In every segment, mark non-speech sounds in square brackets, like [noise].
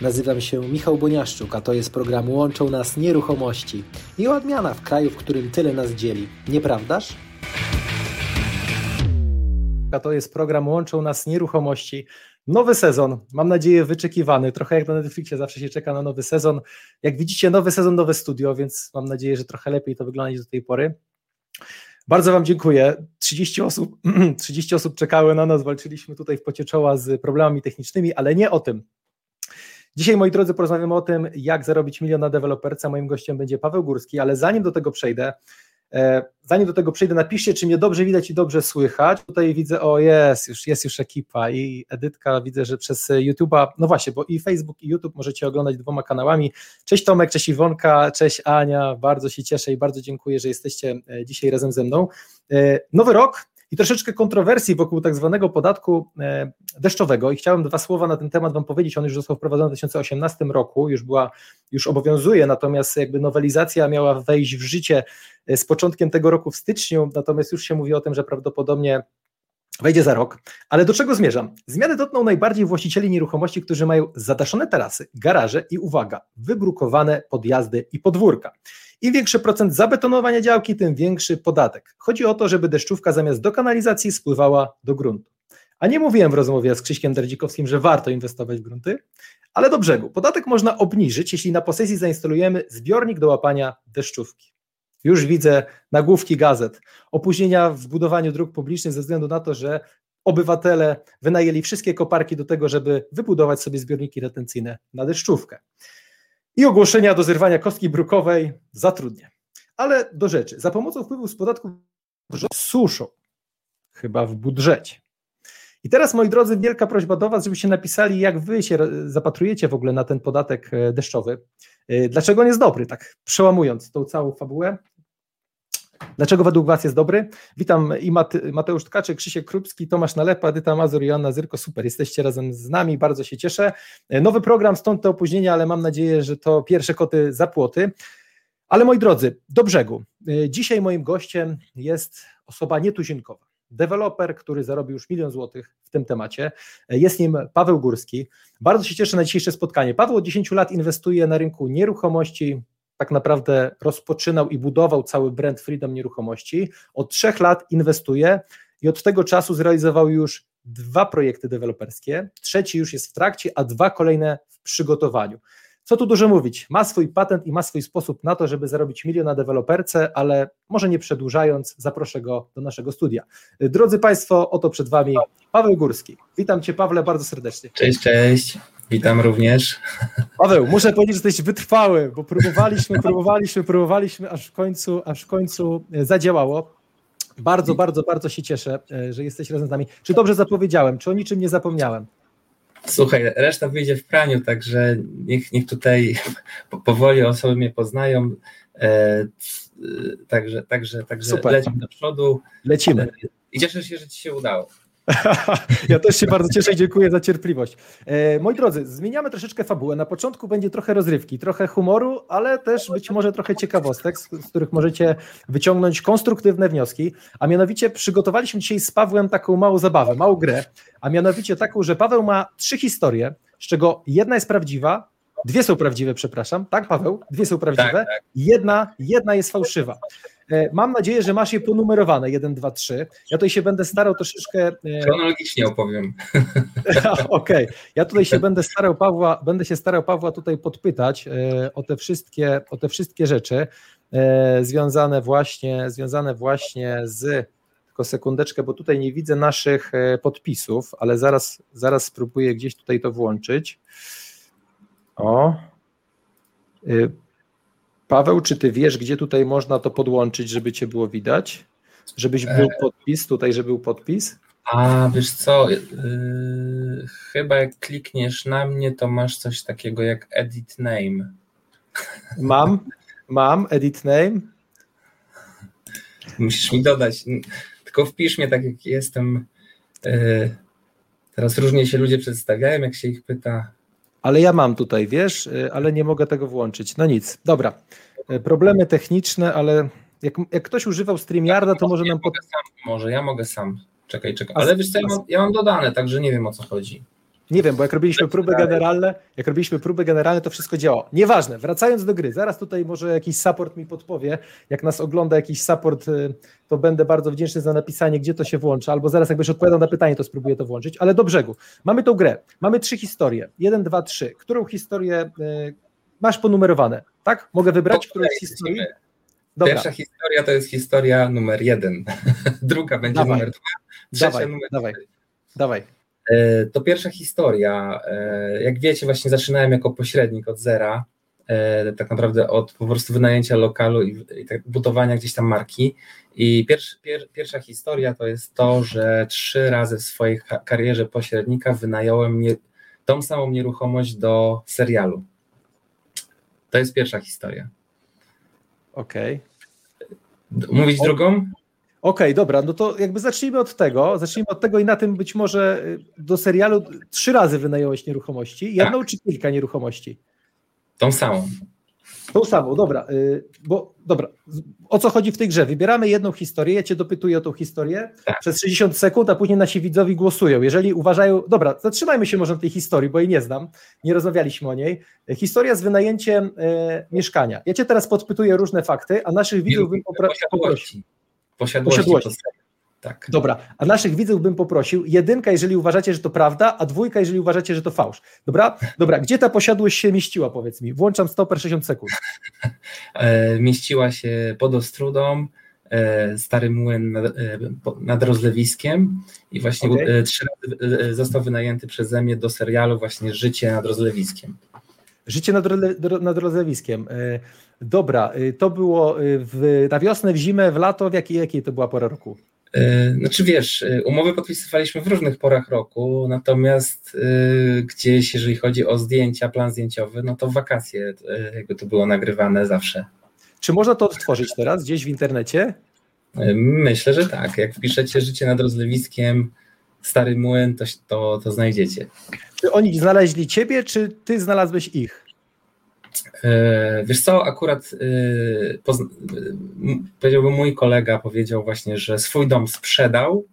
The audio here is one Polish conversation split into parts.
Nazywam się Michał Boniaszczuk, a to jest program Łączą Nas Nieruchomości. I odmiana w kraju, w którym tyle nas dzieli. Nieprawdaż? A to jest program Łączą Nas Nieruchomości. Nowy sezon, mam nadzieję wyczekiwany, trochę jak na Netflixie zawsze się czeka na nowy sezon. Jak widzicie, nowy sezon, nowe studio, więc mam nadzieję, że trochę lepiej to wygląda niż do tej pory. Bardzo Wam dziękuję. 30 osób, [clears throat] 30 osób czekały na nas, walczyliśmy tutaj w pocie czoła z problemami technicznymi, ale nie o tym. Dzisiaj, moi drodzy, porozmawiamy o tym, jak zarobić milion na deweloperce. Moim gościem będzie Paweł Górski, ale zanim do tego przejdę, e, zanim do tego przejdę, napiszcie, czy mnie dobrze widać i dobrze słychać. Tutaj widzę, o jest, już jest już ekipa i Edytka, widzę, że przez YouTube'a, no właśnie, bo i Facebook i YouTube możecie oglądać dwoma kanałami. Cześć Tomek, cześć Iwonka, cześć Ania, bardzo się cieszę i bardzo dziękuję, że jesteście e, dzisiaj razem ze mną. E, nowy rok, i troszeczkę kontrowersji wokół tak zwanego podatku e, deszczowego i chciałem dwa słowa na ten temat Wam powiedzieć, on już został wprowadzony w 2018 roku, już była, już obowiązuje, natomiast jakby nowelizacja miała wejść w życie e, z początkiem tego roku w styczniu, natomiast już się mówi o tym, że prawdopodobnie wejdzie za rok. Ale do czego zmierzam? Zmiany dotkną najbardziej właścicieli nieruchomości, którzy mają zadaszone tarasy, garaże i uwaga, wybrukowane podjazdy i podwórka. Im większy procent zabetonowania działki, tym większy podatek. Chodzi o to, żeby deszczówka zamiast do kanalizacji spływała do gruntu. A nie mówiłem w rozmowie z Krzyśkiem Derdzikowskim, że warto inwestować w grunty, ale do brzegu. Podatek można obniżyć, jeśli na posesji zainstalujemy zbiornik do łapania deszczówki. Już widzę nagłówki gazet, opóźnienia w budowaniu dróg publicznych ze względu na to, że obywatele wynajęli wszystkie koparki do tego, żeby wybudować sobie zbiorniki retencyjne na deszczówkę i ogłoszenia do zerwania kostki brukowej zatrudnia. Ale do rzeczy. Za pomocą wpływów z podatków suszą, chyba w budżecie. I teraz, moi drodzy, wielka prośba do Was, żebyście napisali, jak Wy się zapatrujecie w ogóle na ten podatek e, deszczowy. E, dlaczego on jest dobry, tak przełamując tą całą fabułę. Dlaczego według Was jest dobry? Witam i Mateusz Tkaczyk, Krzysiek Krupski, Tomasz Nalepa, Edyta Mazur i Joanna Zyrko. Super, jesteście razem z nami, bardzo się cieszę. Nowy program, stąd te opóźnienia, ale mam nadzieję, że to pierwsze koty za płoty. Ale moi drodzy, do brzegu. Dzisiaj moim gościem jest osoba nietuzinkowa. Deweloper, który zarobił już milion złotych w tym temacie. Jest nim Paweł Górski. Bardzo się cieszę na dzisiejsze spotkanie. Paweł od 10 lat inwestuje na rynku nieruchomości, tak naprawdę rozpoczynał i budował cały brand Freedom Nieruchomości. Od trzech lat inwestuje i od tego czasu zrealizował już dwa projekty deweloperskie. Trzeci już jest w trakcie, a dwa kolejne w przygotowaniu. Co tu dużo mówić? Ma swój patent i ma swój sposób na to, żeby zarobić milion na deweloperce, ale może nie przedłużając, zaproszę go do naszego studia. Drodzy Państwo, oto przed Wami Paweł Górski. Witam Cię, Pawle, bardzo serdecznie. Cześć, cześć. Witam również. Paweł, muszę powiedzieć, że jesteś wytrwały, bo próbowaliśmy, [laughs] próbowaliśmy, próbowaliśmy, aż w końcu, aż w końcu e, zadziałało. Bardzo, bardzo, bardzo się cieszę, e, że jesteś razem z nami. Czy dobrze zapowiedziałem? Czy o niczym nie zapomniałem? Słuchaj, reszta wyjdzie w praniu, także niech, niech tutaj [laughs] powoli osoby mnie poznają. E, także, także, także Super. lecimy do przodu. Lecimy. I cieszę się, że Ci się udało. [laughs] ja też się bardzo cieszę i dziękuję za cierpliwość. E, moi drodzy, zmieniamy troszeczkę fabułę. Na początku będzie trochę rozrywki, trochę humoru, ale też być może trochę ciekawostek, z, z których możecie wyciągnąć konstruktywne wnioski. A mianowicie przygotowaliśmy dzisiaj z Pawłem taką małą zabawę, małą grę, a mianowicie taką, że Paweł ma trzy historie, z czego jedna jest prawdziwa, Dwie są prawdziwe, przepraszam. Tak, Paweł? Dwie są prawdziwe. Tak, tak. Jedna, jedna jest fałszywa. E, mam nadzieję, że masz je ponumerowane 1, 2, 3. Ja tutaj się będę starał troszeczkę. E, Chronologicznie opowiem. [laughs] Okej. Okay. Ja tutaj się będę starał Pawła, będę się starał Pawła tutaj podpytać e, o te wszystkie, o te wszystkie rzeczy związane właśnie, związane właśnie z. Tylko sekundeczkę, bo tutaj nie widzę naszych podpisów, ale zaraz, zaraz spróbuję gdzieś tutaj to włączyć. O. Paweł, czy ty wiesz, gdzie tutaj można to podłączyć, żeby cię było widać? Żebyś był e. podpis, tutaj, żeby był podpis? A wiesz co, yy, chyba jak klikniesz na mnie, to masz coś takiego jak edit name. Mam, mam edit name. Musisz mi dodać, tylko wpisz mnie tak jak jestem. Yy, teraz różnie się ludzie przedstawiają, jak się ich pyta ale ja mam tutaj, wiesz, y, ale nie mogę tego włączyć. No nic, dobra. Y, problemy techniczne, ale jak, jak ktoś używał StreamYarda, to może ja nam... Pod... Sam, może ja mogę sam. Czekaj, czekaj. Ale wiesz co, ja mam, ja mam dodane, także nie wiem o co chodzi. Nie wiem, bo jak robiliśmy próby generalne, jak robiliśmy próby generalne, to wszystko działało. Nieważne, wracając do gry, zaraz tutaj może jakiś support mi podpowie, jak nas ogląda jakiś support, y, to będę bardzo wdzięczny za napisanie, gdzie to się włącza, albo zaraz jakbyś odpowiadał na pytanie, to spróbuję to włączyć, ale do brzegu. Mamy tą grę, mamy trzy historie, jeden, dwa, trzy. Którą historię y, masz ponumerowane, tak? Mogę wybrać, którą z historii? Dobra. Pierwsza historia to jest historia numer jeden, [laughs] druga będzie dawaj. numer dwa, trzecia dawaj, numer dawaj. Dawaj. E, to pierwsza historia. E, jak wiecie, właśnie zaczynałem jako pośrednik od zera, e, tak naprawdę od po prostu wynajęcia lokalu i, tak budowania gdzieś tam marki. I pierwszy, pier, pierwsza historia to jest to, że trzy razy w swojej karierze pośrednika wynająłem nie, tą samą nieruchomość do serialu. To jest pierwsza historia. Okej. Okay. Mówić drugą? Okej, okay, dobra, no to jakby zacznijmy od tego, zacznijmy od tego i na tym być może y, do serialu trzy razy wynająłeś nieruchomości, jedną tak. czy kilka nieruchomości? Tą samą. Tą samą, dobra, y, bo dobra, o co chodzi w tej grze? Wybieramy jedną historię, ja cię dopytuję o tą historię tak. przez 60 sekund, a później nasi widzowie głosują. Jeżeli uważają, dobra, zatrzymajmy się może na tej historii, bo jej nie znam, nie rozmawialiśmy o niej. Historia z wynajęciem e, mieszkania. Ja cię teraz podpytuję różne fakty, a naszych widzów bym poprosił. Posiadłości. Posiadłości. Tak. Dobra, a naszych widzów bym poprosił, jedynka, jeżeli uważacie, że to prawda, a dwójka, jeżeli uważacie, że to fałsz. Dobra? Dobra, gdzie ta posiadłość się mieściła, powiedz mi? Włączam stoper 60 sekund. [laughs] E, mieściła się pod Ostrudą, e, stary młyn nad, e, nad rozlewiskiem i właśnie okay. trzy razy został wynajęty przeze mnie do serialu właśnie Życie nad rozlewiskiem. Życie nad, nad rozlewiskiem. Dobra, to było w, na wiosnę, w zimę, w lato, w jakiej, jakiej to była pora roku? E, znaczy wiesz, umowy podpisywaliśmy w różnych porach roku, natomiast gdzieś, jeżeli chodzi o zdjęcia, plan zdjęciowy, no to w wakacje jakby to było nagrywane zawsze. Czy można to odtworzyć teraz gdzieś w internecie? Myślę, że tak. Jak wpiszecie życie nad rozlewiskiem, stary młyn, to, to, to znajdziecie. Czy oni znaleźli ciebie, czy ty znalazłeś ich? E, wiesz co, akurat e, powiedziałbym mój kolega powiedział właśnie, że swój dom sprzedał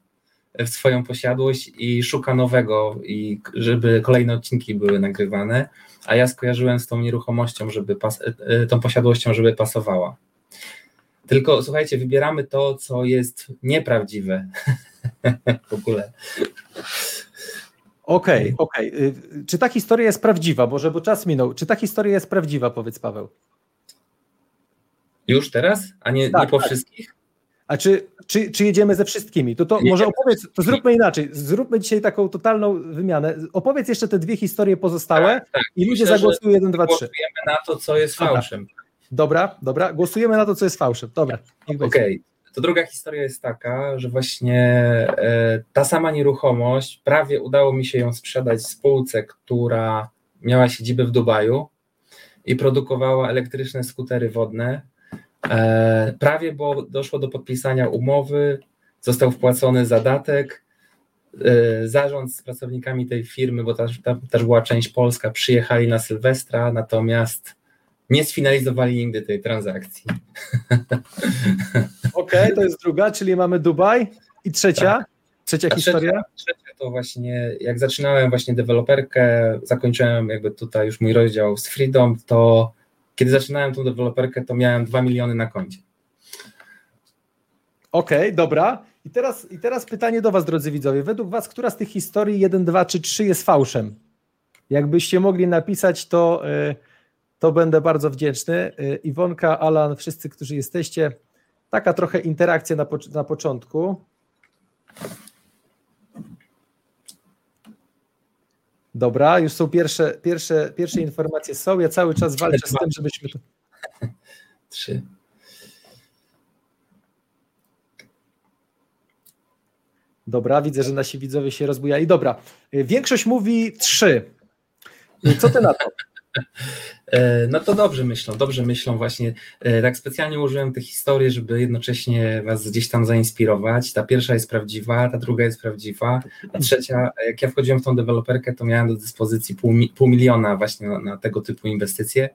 w swoją posiadłość i szuka nowego i żeby kolejne odcinki były nagrywane, a ja skojarzyłem z tą nieruchomością, żeby pas, e, tą posiadłością, żeby pasowała. Tylko słuchajcie, wybieramy to, co jest nieprawdziwe [laughs] w ogóle. Okej, okay, okej. Okay. Czy ta historia jest prawdziwa? Boże, bo czas minął. Czy ta historia jest prawdziwa, powiedz Paweł? Już teraz? A nie, tak, nie po tak. wszystkich? A czy, czy, czy jedziemy ze wszystkimi? To, to może opowiedz, to zróbmy inaczej. Zróbmy dzisiaj taką totalną wymianę. Opowiedz jeszcze te dwie historie pozostałe tak, tak. i ludzie Myślę, zagłosują jeden, dwa, trzy. Głosujemy na to, co jest fałszem. Dobra, dobra. Głosujemy na to, co jest fałszem. Dobra. Okej. Okay. To druga historia jest taka, że właśnie e, ta sama nieruchomość, prawie udało mi się ją sprzedać spółce, która miała siedzibę w Dubaju i produkowała elektryczne skutery wodne. E, prawie, bo doszło do podpisania umowy, został wpłacony zadatek. E, zarząd z pracownikami tej firmy, bo też, też była część polska, przyjechali na Sylwestra, natomiast nie sfinalizowali nigdy tej transakcji. [laughs] Okej, okay, to jest druga, czyli mamy Dubaj i trzecia. Tak. Trzecia A historia? Trzecia, trzecia to właśnie, jak zaczynałem właśnie deweloperkę, zakończyłem jakby tutaj już mój rozdział z Freedom, to kiedy zaczynałem tą deweloperkę, to miałem 2 miliony na koncie. Okej, okay, dobra. I teraz, I teraz pytanie do Was, drodzy widzowie. Według Was, która z tych historii 1, 2 czy 3 jest fałszem? Jakbyście mogli napisać to... Yy, to będę bardzo wdzięczny. Y, Iwonka, Alan, wszyscy, którzy jesteście, taka trochę interakcja na, na początku. Dobra, już są pierwsze, pierwsze, pierwsze informacje są. Ja cały czas walczę z tym, żebyśmy to. Trzy. Dobra, widzę, że nasi widzowie się rozbujali. Dobra, y, większość mówi trzy. Y, co ty na to? E, no to dobrze myślą, dobrze myślą właśnie. E, tak specjalnie użyłem tych historii, żeby jednocześnie was gdzieś tam zainspirować. Ta pierwsza jest prawdziwa, ta druga jest prawdziwa, a trzecia, jak ja wchodziłem w tą deweloperkę, to miałem do dyspozycji pół, pół miliona właśnie na, na tego typu inwestycje.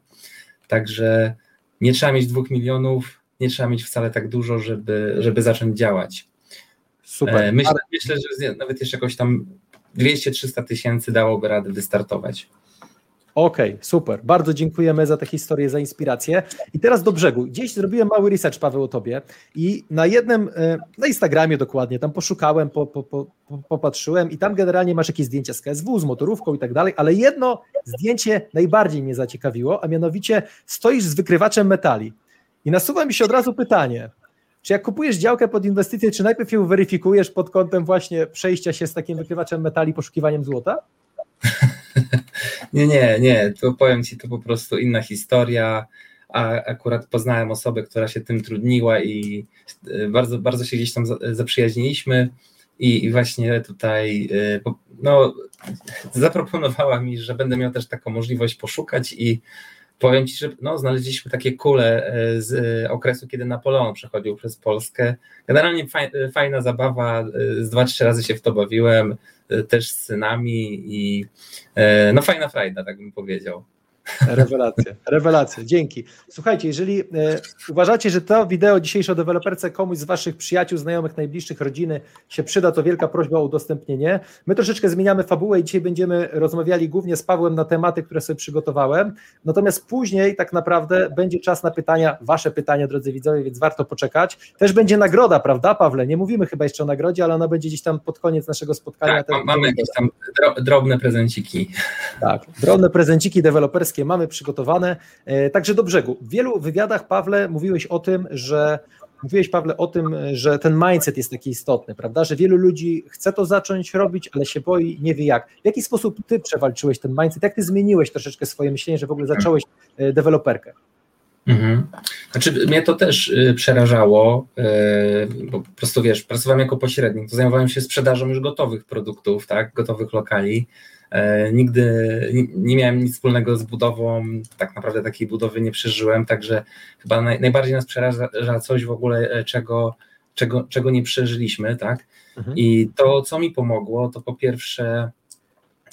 Także nie trzeba mieć dwóch milionów, nie trzeba mieć wcale tak dużo, żeby, żeby zacząć działać. Super. E, myślę, myślę, że nawet jeszcze jakoś tam 200-300 tysięcy dałoby radę wystartować. Okej, okay, super. Bardzo dziękujemy za tę historię, za inspirację. I teraz do brzegu. Gdzieś zrobiłem mały research, Paweł, o tobie i na jednym, e, na Instagramie dokładnie, tam poszukałem, po, po, po, popatrzyłem i tam generalnie masz jakieś zdjęcia z KSW, z motorówką i tak dalej, ale jedno zdjęcie najbardziej mnie zaciekawiło, a mianowicie stoisz z wykrywaczem metali. I nasuwa mi się od razu pytanie, czy jak kupujesz działkę pod inwestycję, czy najpierw ją weryfikujesz pod kątem właśnie przejścia się z takim wykrywaczem metali, poszukiwaniem złota? [laughs] [laughs] nie, nie, nie, to powiem Ci, to po prostu inna historia, a akurat poznałem osobę, która się tym trudniła i e, bardzo, bardzo się gdzieś tam zaprzyjaźniliśmy. I, i właśnie tutaj e, no, zaproponowała mi, że będę miał też taką możliwość poszukać i powiem Ci, że no, znaleźliśmy takie kule e, z okresu, kiedy Napoleon przechodził przez Polskę. Generalnie fajna zabawa, z dwa, trzy razy się w to bawiłem, też z synami i e, no fajna frajda, tak bym powiedział. Rewelacja, rewelacja, dzięki. Słuchajcie, jeżeli e, uważacie, że to wideo dzisiejsze o deweloperce komuś z Waszych przyjaciół, znajomych, najbliższych, rodziny się przyda, to wielka prośba o udostępnienie. My troszeczkę zmieniamy fabułę i dzisiaj będziemy rozmawiali głównie z Pawłem na tematy, które sobie przygotowałem, natomiast później tak naprawdę będzie czas na pytania, Wasze pytania, drodzy widzowie, więc warto poczekać. Też będzie nagroda, prawda Pawle? Nie mówimy chyba jeszcze o nagrodzie, ale ona będzie gdzieś tam pod koniec naszego spotkania. Tak, mamy jakieś tam drobne prezenciki. Tak, drobne prezenciki deweloperskie mamy przygotowane. E, także do brzegu. W wielu wywiadach, Pawle, mówiłeś o tym, że Mówiłeś, Pawle, o tym, że ten mindset jest taki istotny, prawda? Że wielu ludzi chce to zacząć robić, ale się boi, nie wie jak. W jaki sposób ty przewalczyłeś ten mindset? Jak ty zmieniłeś troszeczkę swoje myślenie, że w ogóle zacząłeś e, deweloperkę? Mhm. Znaczy, mnie to też y, przerażało, y, bo po prostu wiesz, pracowałem jako pośrednik, to zajmowałem się sprzedażą już gotowych produktów, tak, gotowych lokali. E, nigdy nie miałem nic wspólnego z budową, tak naprawdę takiej budowy nie przeżyłem, także chyba naj, najbardziej nas przeraża coś w ogóle, e, czego, czego, czego nie przeżyliśmy, tak? Mhm. I to, co mi pomogło, to po pierwsze,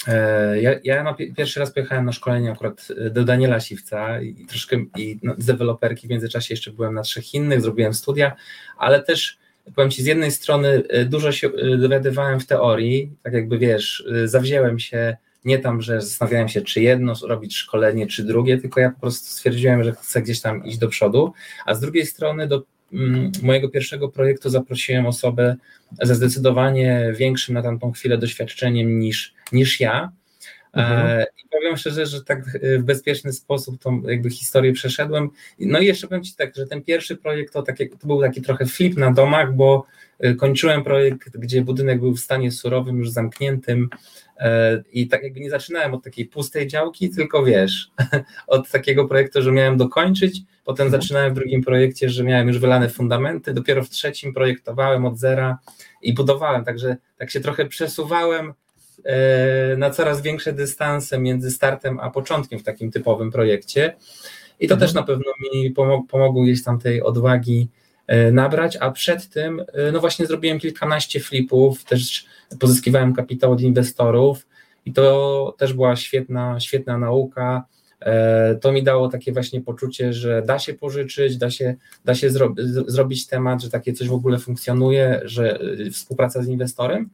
e, ja, ja na pierwszy raz pojechałem na szkolenie akurat do Daniela Siwca i troszkę i no, z deweloperki w międzyczasie jeszcze byłem na trzech innych, zrobiłem studia, ale też powiem Ci, z jednej strony y, dużo się y, dowiadywałem w teorii, tak jakby wiesz, y, zawzięłem się nie tam, że zastanawiałem się, czy jedno robić szkolenie, czy drugie, tylko ja po prostu stwierdziłem, że chcę gdzieś tam iść do przodu, a z drugiej strony do mm, mojego pierwszego projektu zaprosiłem osobę ze zdecydowanie większym na tamtą chwilę doświadczeniem niż, niż ja, Mhm. E, I powiem szczerze, że tak w bezpieczny sposób tą jakby historię przeszedłem. No i jeszcze powiem Ci tak, że ten pierwszy projekt to, takie, to był taki trochę flip na domach, bo e, kończyłem projekt, gdzie budynek był w stanie surowym, już zamkniętym e, i tak jakby nie zaczynałem od takiej pustej działki, tylko wiesz, [laughs] od takiego projektu, że miałem dokończyć, potem mhm. zaczynałem w drugim projekcie, że miałem już wylane fundamenty, dopiero w trzecim projektowałem od zera i budowałem, także tak się trochę przesuwałem na coraz większe dystanse między startem a początkiem w takim typowym projekcie. I to mhm. też na pewno mi pomogło gdzieś tam tej odwagi e, nabrać, a przed tym, e, no właśnie zrobiłem kilkanaście flipów, też pozyskiwałem kapitał od inwestorów i to też była świetna, świetna nauka. To mi dało takie właśnie poczucie, że da się pożyczyć, da się, da się zro, zrobić temat, że takie coś w ogóle funkcjonuje, że współpraca z inwestorem.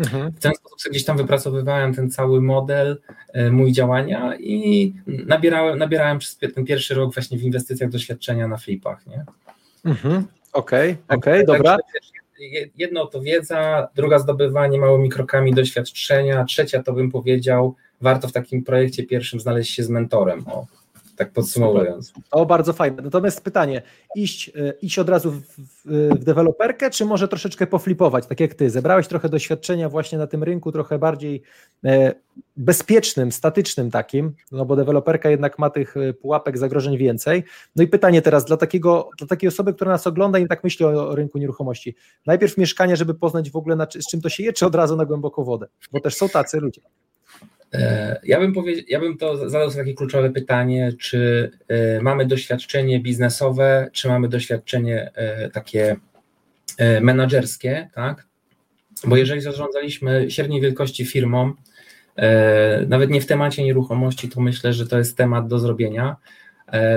Mhm. W ten sposób gdzieś tam wypracowywałem ten cały model e, mój działania i nabierałem, nabierałem przez ten pierwszy rok właśnie w inwestycjach doświadczenia na flipach. Nie? Mhm. Okej, okay, okej, okay, dobra. Jedno to wiedza, druga zdobywanie małymi krokami doświadczenia, trzecia to bym powiedział, warto w takim projekcie pierwszym znaleźć się z mentorem. O tak podsumowując. O, bardzo fajne. Natomiast pytanie, iść, e, iść od razu w, w, deweloperkę, czy może troszeczkę poflipować, tak jak ty? Zebrałeś trochę doświadczenia właśnie na tym rynku, trochę bardziej e, bezpiecznym, statycznym takim, no bo deweloperka jednak ma tych e, pułapek, zagrożeń więcej. No i pytanie teraz dla, takiego, dla takiej osoby, która nas ogląda i tak myśli o, o rynku nieruchomości. Najpierw mieszkanie, żeby poznać w ogóle na, z czym to się je, czy od razu na głęboką wodę? Bo też są tacy ludzie. E, ja bym, powiedział, ja bym to zadał sobie takie kluczowe pytanie, czy e, mamy doświadczenie biznesowe, czy mamy doświadczenie e, takie menedżerskie, tak? Bo jeżeli zarządzaliśmy średniej wielkości firmą, nawet nie w temacie nieruchomości, to myślę, że to jest temat do zrobienia.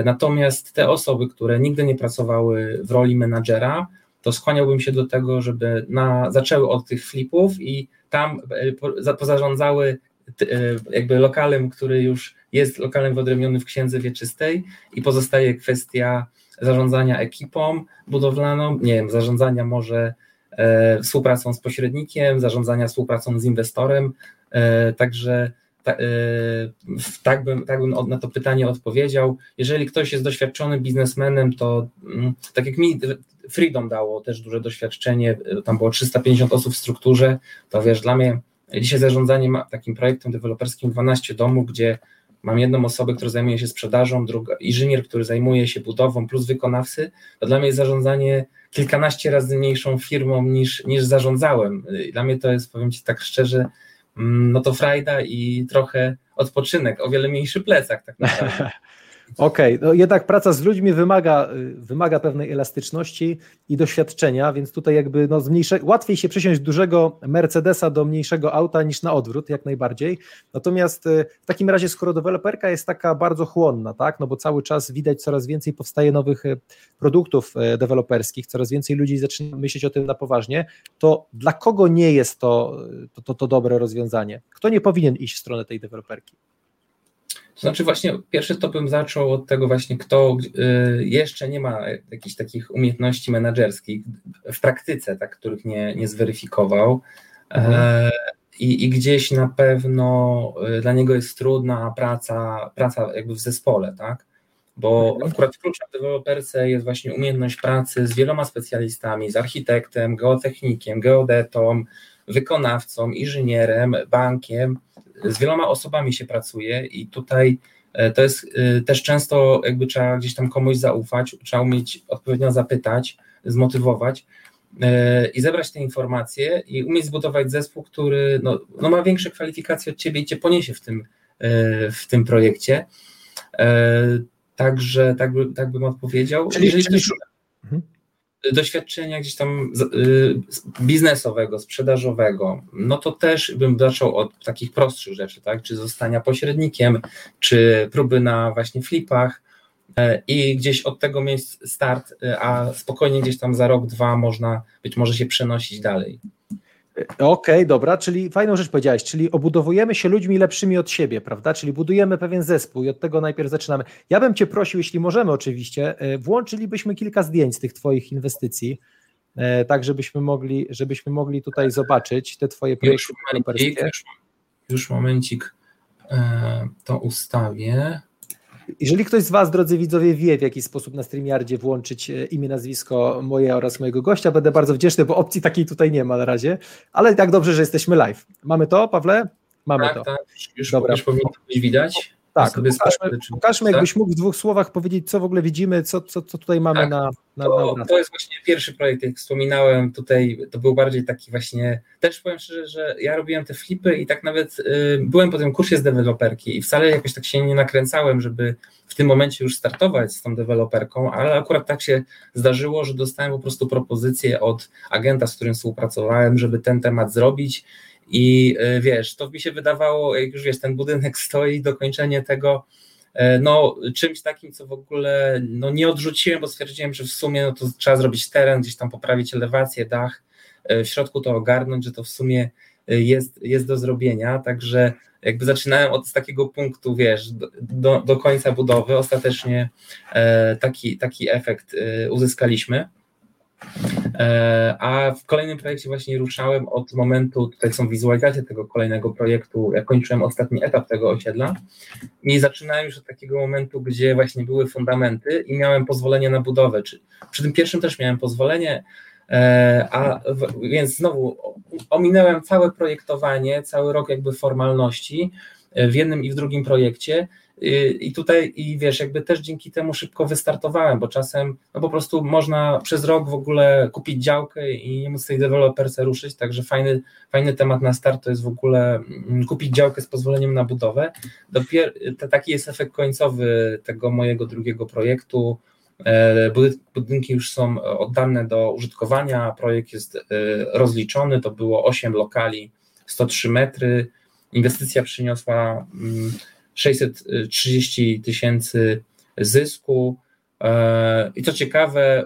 Natomiast te osoby, które nigdy nie pracowały w roli menadżera, to skłaniałbym się do tego, żeby na, zaczęły od tych flipów i tam pozarządzały jakby lokalem, który już jest lokalem wyodrębnionym w księdze wieczystej i pozostaje kwestia zarządzania ekipą budowlaną, nie wiem, zarządzania może e, współpracą z pośrednikiem, zarządzania współpracą z inwestorem, e, także ta, e, tak, bym, tak bym na to pytanie odpowiedział. Jeżeli ktoś jest doświadczonym biznesmenem, to mm, tak jak mi Freedom dało też duże doświadczenie, tam było 350 osób w strukturze, to wiesz, dla mnie dzisiaj zarządzanie takim projektem deweloperskim 12 domów, gdzie mam jedną osobę, która zajmuje się sprzedażą, druga, inżynier, który zajmuje się budową, plus wykonawcy, to dla mnie jest zarządzanie kilkanaście razy mniejszą firmą niż, niż zarządzałem. Dla mnie to jest, powiem Ci tak szczerze, mm, no to frajda i trochę odpoczynek, o wiele mniejszy plecak tak naprawdę. [laughs] Okej, okay. no jednak praca z ludźmi wymaga, y, wymaga pewnej elastyczności i doświadczenia, więc tutaj jakby no mniejsze, łatwiej się przesiąść dużego Mercedesa do mniejszego auta niż na odwrót, jak najbardziej. Natomiast y, w takim razie, skoro deweloperka jest taka bardzo chłonna, tak, no bo cały czas widać coraz więcej powstaje nowych y, produktów deweloperskich, coraz więcej ludzi zaczyna myśleć o tym na poważnie, to dla kogo nie jest to, to, to, to dobre rozwiązanie? Kto nie powinien iść w stronę tej deweloperki? To znaczy właśnie pierwszy to bym zaczął od tego właśnie, kto y, jeszcze nie ma jakichś takich umiejętności menedżerskich w praktyce, tak, których nie, nie zweryfikował mhm. E, i, i gdzieś na pewno y, dla niego jest trudna praca, praca jakby w zespole, tak, bo mhm. akurat kluczem w deweloperce jest właśnie umiejętność pracy z wieloma specjalistami, z architektem, geotechnikiem, geodetą, wykonawcą, inżynierem, bankiem, z wieloma osobami się pracuje i tutaj e, to jest e, też często jakby trzeba gdzieś tam komuś zaufać, trzeba umieć odpowiednio zapytać, zmotywować e, i zebrać te informacje i umieć zbudować zespół, który no, no ma większe kwalifikacje od ciebie i cię poniesie w tym, w tym projekcie. Także tak, by, tak bym odpowiedział. Czyli, Jeżeli czyli, mhm doświadczenia gdzieś tam y, biznesowego, sprzedażowego, no to też bym zaczął od takich prostszych rzeczy, tak? Czy zostania pośrednikiem, czy próby na właśnie flipach e, i gdzieś od tego miejsc start, e, a spokojnie gdzieś tam za rok, dwa można być może się przenosić dalej. Okej, okay, dobra, czyli fajną rzecz powiedziałeś, czyli obudowujemy się ludźmi lepszymi od siebie, prawda? Czyli budujemy pewien zespół i od tego najpierw zaczynamy. Ja bym Cię prosił, jeśli możemy oczywiście, e, włączylibyśmy kilka zdjęć z tych Twoich inwestycji, e, tak żebyśmy mogli, żebyśmy mogli tutaj zobaczyć te Twoje projekty. Już momencik, już, już momencik e, to ustawię. Jeżeli ktoś z Was, drodzy widzowie, wie, w jaki sposób na StreamYardzie włączyć e, imię, nazwisko moje oraz mojego gościa, będę bardzo wdzięczny, bo opcji takiej tutaj nie ma na razie, ale tak dobrze, że jesteśmy live. Mamy to, Pawle? Mamy tak, to. Tak, już, Dobra. już powinno być widać. Tak, pokażmy, pokażmy tak? jakbyś mógł w dwóch słowach powiedzieć, co w ogóle widzimy, co, co, co tutaj mamy tak, na, na, to, na to jest właśnie pierwszy projekt, jak wspominałem, tutaj to był bardziej taki właśnie, też powiem szczerze, że ja robiłem te flipy i tak nawet y, byłem po tym kursie z deweloperki i wcale jakoś tak się nie nakręcałem, żeby w tym momencie już startować z tą deweloperką, ale akurat tak się zdarzyło, że dostałem po prostu propozycję od agenta, z którym współpracowałem, żeby ten temat zrobić i e, wiesz, to mi się wydawało, jak już wiesz, ten budynek [laughs] stoi, dokończenie tego, e, no czymś takim, co w ogóle no, nie odrzuciłem, bo stwierdziłem, że w sumie no, to trzeba zrobić teren, gdzieś tam poprawić elewację, dach, e, w środku to ogarnąć, że to w sumie jest, jest do zrobienia, także jakby zaczynałem od takiego punktu, wiesz, do, do końca budowy, ostatecznie taki, taki efekt uzyskaliśmy. E, a w kolejnym projekcie właśnie ruszałem od momentu, tutaj są wizualizacje tego kolejnego projektu, jak kończyłem ostatni etap tego osiedla i zaczynałem już od takiego momentu, gdzie właśnie były fundamenty i miałem pozwolenie na budowę. Czy, przy tym pierwszym też miałem pozwolenie, e, a więc znowu ominąłem całe projektowanie, cały rok jakby formalności w jednym i w drugim projekcie i tutaj, i wiesz, jakby też dzięki temu szybko wystartowałem, bo czasem no po prostu można przez rok w ogóle kupić działkę i nie móc tej deweloperce ruszyć, także fajny, fajny temat na start to jest w ogóle mm, kupić działkę z pozwoleniem na budowę. Dopiero, taki jest efekt końcowy tego mojego drugiego projektu. E, budynki już są oddane do użytkowania, projekt jest e, rozliczony, to było 8 lokali, 103 metry, inwestycja przyniosła mm, 630 tysięcy zysku. I co ciekawe,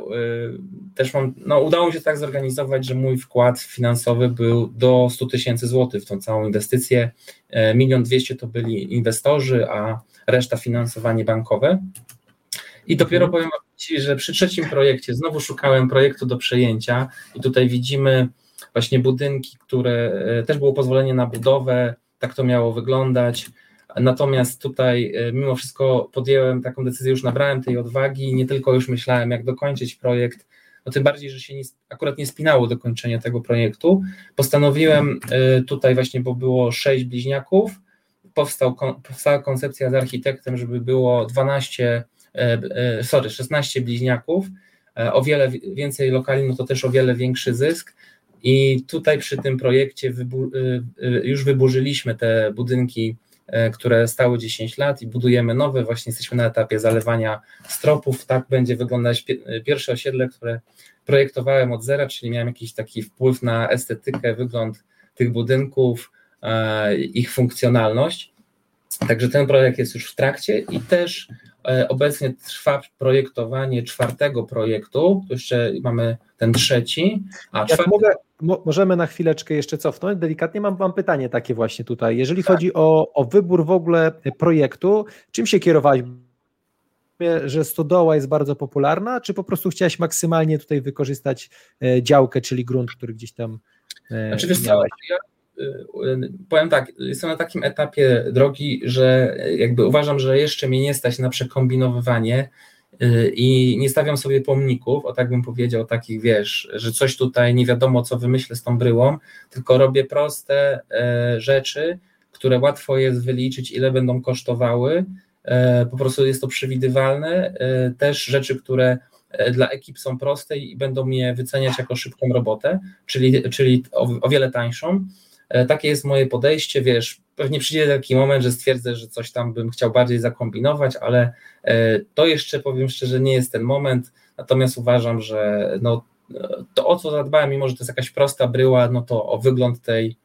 też mam, no udało mi się tak zorganizować, że mój wkład finansowy był do 100 tysięcy złotych w tą całą inwestycję. Milion dwieście to byli inwestorzy, a reszta finansowanie bankowe. I dopiero mhm. powiem Ci, że przy trzecim projekcie znowu szukałem projektu do przejęcia i tutaj widzimy właśnie budynki, które e, też było pozwolenie na budowę, tak to miało wyglądać. Natomiast tutaj e, mimo wszystko podjęłem taką decyzję, już nabrałem tej odwagi, nie tylko już myślałem, jak dokończyć projekt, no tym bardziej, że się nie, akurat nie spinało dokończenie tego projektu. Postanowiłem e, tutaj właśnie, bo było sześć bliźniaków, powstał, powstała koncepcja z architektem, żeby było 12, sorry, 16 bliźniaków, o wiele więcej lokali, no to też o wiele większy zysk. I tutaj przy tym projekcie wybu już wyburzyliśmy te budynki, e, które stały 10 lat i budujemy nowe. Właśnie jesteśmy na etapie zalewania stropów. Tak będzie wyglądać pierwsze osiedle, które projektowałem od zera, czyli miałem jakiś taki wpływ na estetykę, wygląd tych budynków, e, ich funkcjonalność. Także ten projekt jest już w trakcie i też e, obecnie trwa projektowanie czwartego projektu. Tu jeszcze mamy ten trzeci. A czwarty... mogę, mo, możemy na chwileczkę jeszcze cofnąć. Delikatnie mam, mam pytanie takie właśnie tutaj. Jeżeli tak. chodzi o, o wybór w ogóle projektu, czym się kierowałeś? że stodoła jest bardzo popularna, czy po prostu chciałeś maksymalnie tutaj wykorzystać e, działkę, czyli grunt, który gdzieś tam e, znaczy, wiesz co, ja powiem tak, jestem na takim etapie drogi, że jakby uważam, że jeszcze mnie nie stać na przekombinowywanie i nie stawiam sobie pomników, o tak bym powiedział, takich wiesz, że coś tutaj nie wiadomo, co wymyślę z tą bryłą, tylko robię proste e, rzeczy, które łatwo jest wyliczyć, ile będą kosztowały. E, po prostu jest to przewidywalne. E, też rzeczy, które dla ekip są proste i będą mnie wyceniać jako szybką robotę, czyli, czyli o, o wiele tańszą. Takie jest moje podejście, wiesz, pewnie przyjdzie taki moment, że stwierdzę, że coś tam bym chciał bardziej zakombinować, ale e, to jeszcze powiem szczerze, nie jest ten moment. Natomiast uważam, że no, to o co zadbałem, mimo że to jest jakaś prosta bryła, no to o wygląd tej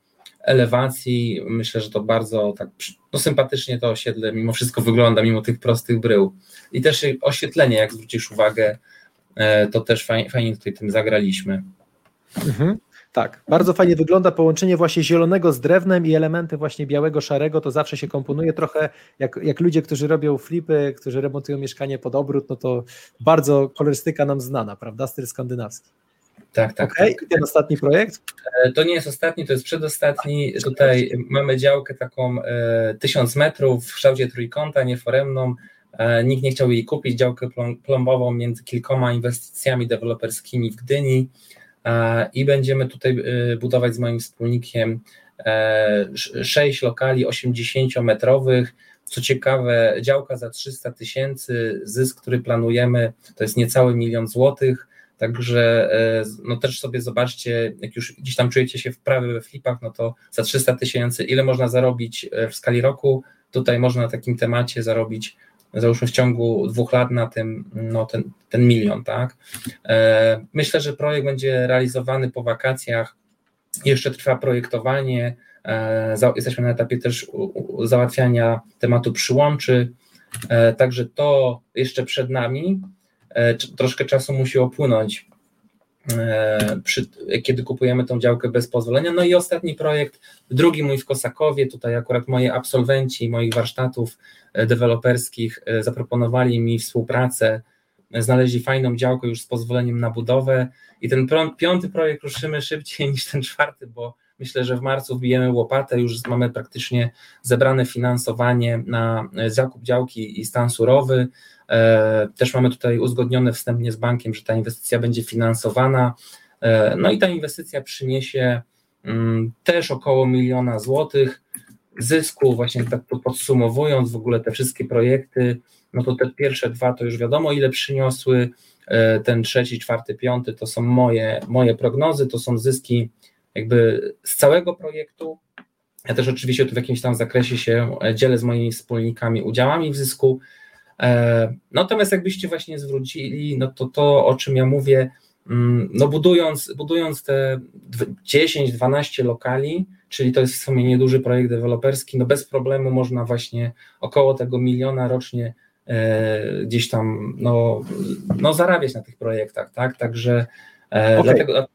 elewacji, myślę, że to bardzo tak no, sympatycznie to osiedle mimo wszystko wygląda, mimo tych prostych brył. I też oświetlenie, jak zwrócisz uwagę, e, to też fajnie, fajnie tutaj tym zagraliśmy. Mhm. Tak, bardzo fajnie wygląda połączenie właśnie zielonego z drewnem i elementy właśnie białego, szarego, to zawsze się komponuje trochę jak, jak ludzie, którzy robią flipy, którzy remontują mieszkanie pod obrót, no to bardzo kolorystyka nam znana, prawda, styl skandynawski. Tak, tak. Okay. tak. I ten ostatni projekt? E, to nie jest ostatni, to jest przedostatni. Tutaj mamy działkę taką e, 1000 metrów w kształcie trójkąta, nieforemną. E, nikt nie chciał jej kupić, działkę plombową między kilkoma inwestycjami deweloperskimi w Gdyni i będziemy tutaj y, budować z moim wspólnikiem e, sześć lokali 80-metrowych. Co ciekawe, działka za 300 tysięcy, zysk, który planujemy, to jest niecały milion złotych. Także e, no też sobie zobaczcie, jak już gdzieś tam czujecie się wprawy we flipach, no to za 300 tysięcy, ile można zarobić e, w skali roku? Tutaj można na takim temacie zarobić załóżmy w ciągu dwóch lat na tym, no ten, ten milion, tak. E, myślę, że projekt będzie realizowany po wakacjach, jeszcze trwa projektowanie, e, jesteśmy na etapie też załatwiania tematu przyłączy, e, także to jeszcze przed nami, troszkę czasu musi opłynąć, przy, kiedy kupujemy tą działkę bez pozwolenia. No i ostatni projekt, drugi mój w Kosakowie, tutaj akurat moi absolwenci moich warsztatów e, deweloperskich e, zaproponowali mi współpracę, znaleźli fajną działkę już z pozwoleniem na budowę. I ten piąty projekt ruszymy szybciej [laughs] niż ten czwarty, bo myślę, że w marcu wbijemy łopatę, już mamy praktycznie zebrane finansowanie na zakup działki i stan surowy, E, też mamy tutaj uzgodnione wstępnie z bankiem, że ta inwestycja będzie finansowana. E, no i ta inwestycja przyniesie mm, też około miliona złotych zysku, właśnie tak to podsumowując w ogóle te wszystkie projekty, no to te pierwsze dwa to już wiadomo ile przyniosły, e, ten trzeci, czwarty, piąty to są moje, moje prognozy, to są zyski jakby z całego projektu. Ja też oczywiście tu w jakimś tam zakresie się dzielę z moimi wspólnikami udziałami w zysku, E, natomiast jakbyście właśnie zwrócili, no to to, o czym ja mówię, mm, no budując, budując te 10-12 lokali, czyli to jest w sumie nieduży projekt deweloperski, no bez problemu można właśnie około tego miliona rocznie gdzieś tam no, no zarabiać na tych projektach, tak? Także okay. dlatego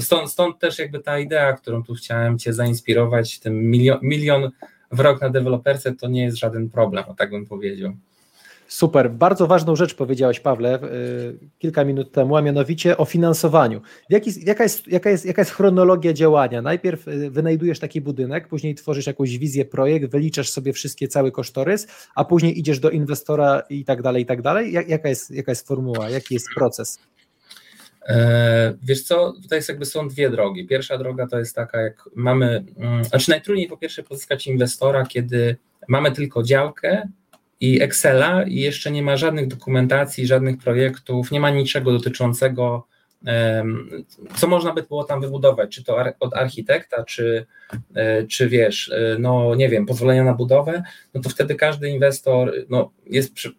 stąd, stąd też jakby ta idea, którą tu chciałem Cię zainspirować, ten milion, milion w rok na deweloperce to nie jest żaden problem, tak bym powiedział. Super. Bardzo ważną rzecz powiedziałeś, Pawle, kilka minut temu, a mianowicie o finansowaniu. Jaki, jaka, jest, jaka, jest, jaka jest chronologia działania? Najpierw y, wynajdujesz taki budynek, później tworzysz jakąś wizję, projekt, wyliczasz sobie wszystkie, cały kosztorys, a później idziesz do inwestora i tak dalej, i tak dalej. Jaka jest, jaka jest formuła, jaki jest proces? E, wiesz co, tutaj jest jakby są dwie drogi. Pierwsza droga to jest taka, jak mamy, mm, znaczy najtrudniej po pierwsze pozyskać inwestora, kiedy mamy tylko działkę i Excela i jeszcze nie ma żadnych dokumentacji, żadnych projektów, nie ma niczego dotyczącego co można by było tam wybudować, czy to od architekta, czy, e, czy wiesz, e, no nie wiem, pozwolenia na budowę, no to wtedy każdy inwestor no, jest przy,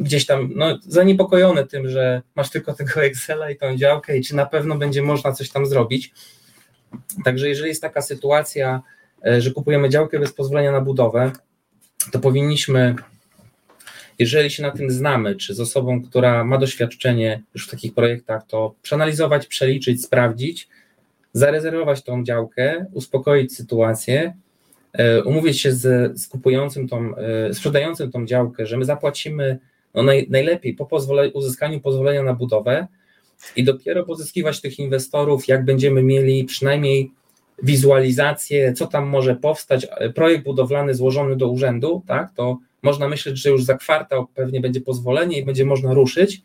gdzieś tam no, zaniepokojony tym, że masz tylko tego Excela i tą działkę i czy na pewno będzie można coś tam zrobić. Także jeżeli jest taka sytuacja, e, że kupujemy działkę bez pozwolenia na budowę, to powinniśmy jeżeli się na tym znamy, czy z osobą, która ma doświadczenie już w takich projektach, to przeanalizować, przeliczyć, sprawdzić, zarezerwować tą działkę, uspokoić sytuację, e, umówić się z, z kupującym tą, e, sprzedającym tą działkę, że my zapłacimy no naj, najlepiej po pozwole, uzyskaniu pozwolenia na budowę i dopiero pozyskiwać tych inwestorów, jak będziemy mieli przynajmniej wizualizację, co tam może powstać, projekt budowlany złożony do urzędu, tak, to można myśleć, że już za kwartał pewnie będzie pozwolenie i będzie można ruszyć.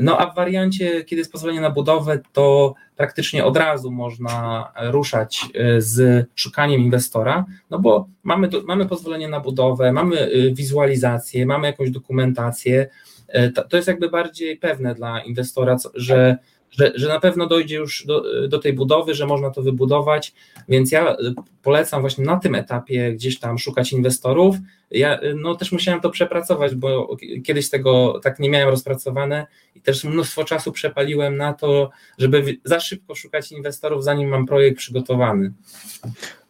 No a w wariancie, kiedy jest pozwolenie na budowę, to praktycznie od razu można ruszać e, z szukaniem inwestora, no bo mamy, mamy pozwolenie na budowę, mamy e, wizualizację, mamy jakąś dokumentację. E, to jest jakby bardziej pewne dla inwestora, że że, że na pewno dojdzie już do, do tej budowy, że można to wybudować, więc ja polecam właśnie na tym etapie gdzieś tam szukać inwestorów. Ja no, też musiałem to przepracować, bo kiedyś tego tak nie miałem rozpracowane i też mnóstwo czasu przepaliłem na to, żeby za szybko szukać inwestorów, zanim mam projekt przygotowany.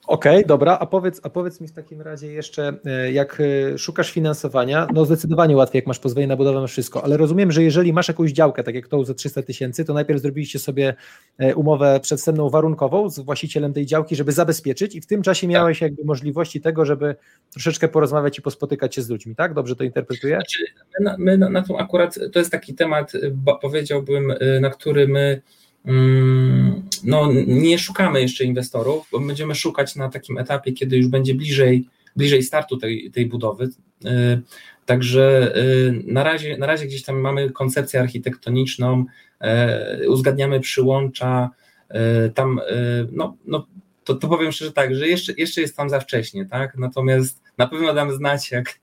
Okej, okay, dobra, a powiedz, a powiedz mi w takim razie jeszcze, e, jak e, szukasz finansowania, no zdecydowanie łatwiej, jak masz pozwolenie na budowę, masz wszystko, ale rozumiem, że jeżeli masz jakąś działkę, tak jak tą za 300 tysięcy, to najpierw zrobiliście sobie e, umowę przedstępną warunkową z właścicielem tej działki, żeby zabezpieczyć i w tym czasie miałeś tak. jakby możliwości tego, żeby troszeczkę porozmawiać i pospotykać się z ludźmi, tak? Dobrze to interpretuję? Znaczy, my, na, my na, na tą akurat, to jest taki temat, powiedziałbym, na który my no, nie szukamy jeszcze inwestorów, bo będziemy szukać na takim etapie, kiedy już będzie bliżej, bliżej startu tej, tej budowy. Y, także y, na razie, na razie gdzieś tam mamy koncepcję architektoniczną, y, uzgadniamy przyłącza, tam no, no to, to powiem szczerze tak, że jeszcze, jeszcze jest tam za wcześnie, tak? Natomiast na pewno dam znać, jak,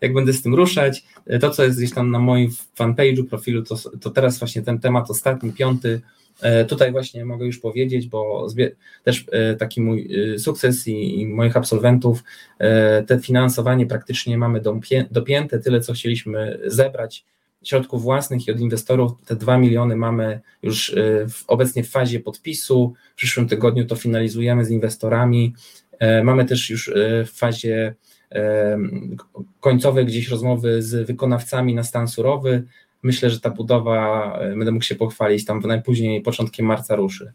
jak będę z tym ruszać. To, co jest gdzieś tam na moim fanpage'u, profilu, to, to teraz właśnie ten temat ostatni, piąty, tutaj właśnie mogę już powiedzieć, bo też e, taki mój e, sukces i, moich absolwentów, te finansowanie praktycznie mamy dopięte, tyle co chcieliśmy zebrać środków własnych i od inwestorów te 2 miliony mamy już obecnie w fazie podpisu. W przyszłym tygodniu to finalizujemy z inwestorami. Mamy też już w fazie końcowej gdzieś rozmowy z wykonawcami na stan surowy myślę, że ta budowa, e, będę mógł się pochwalić, tam najpóźniej początkiem marca ruszy.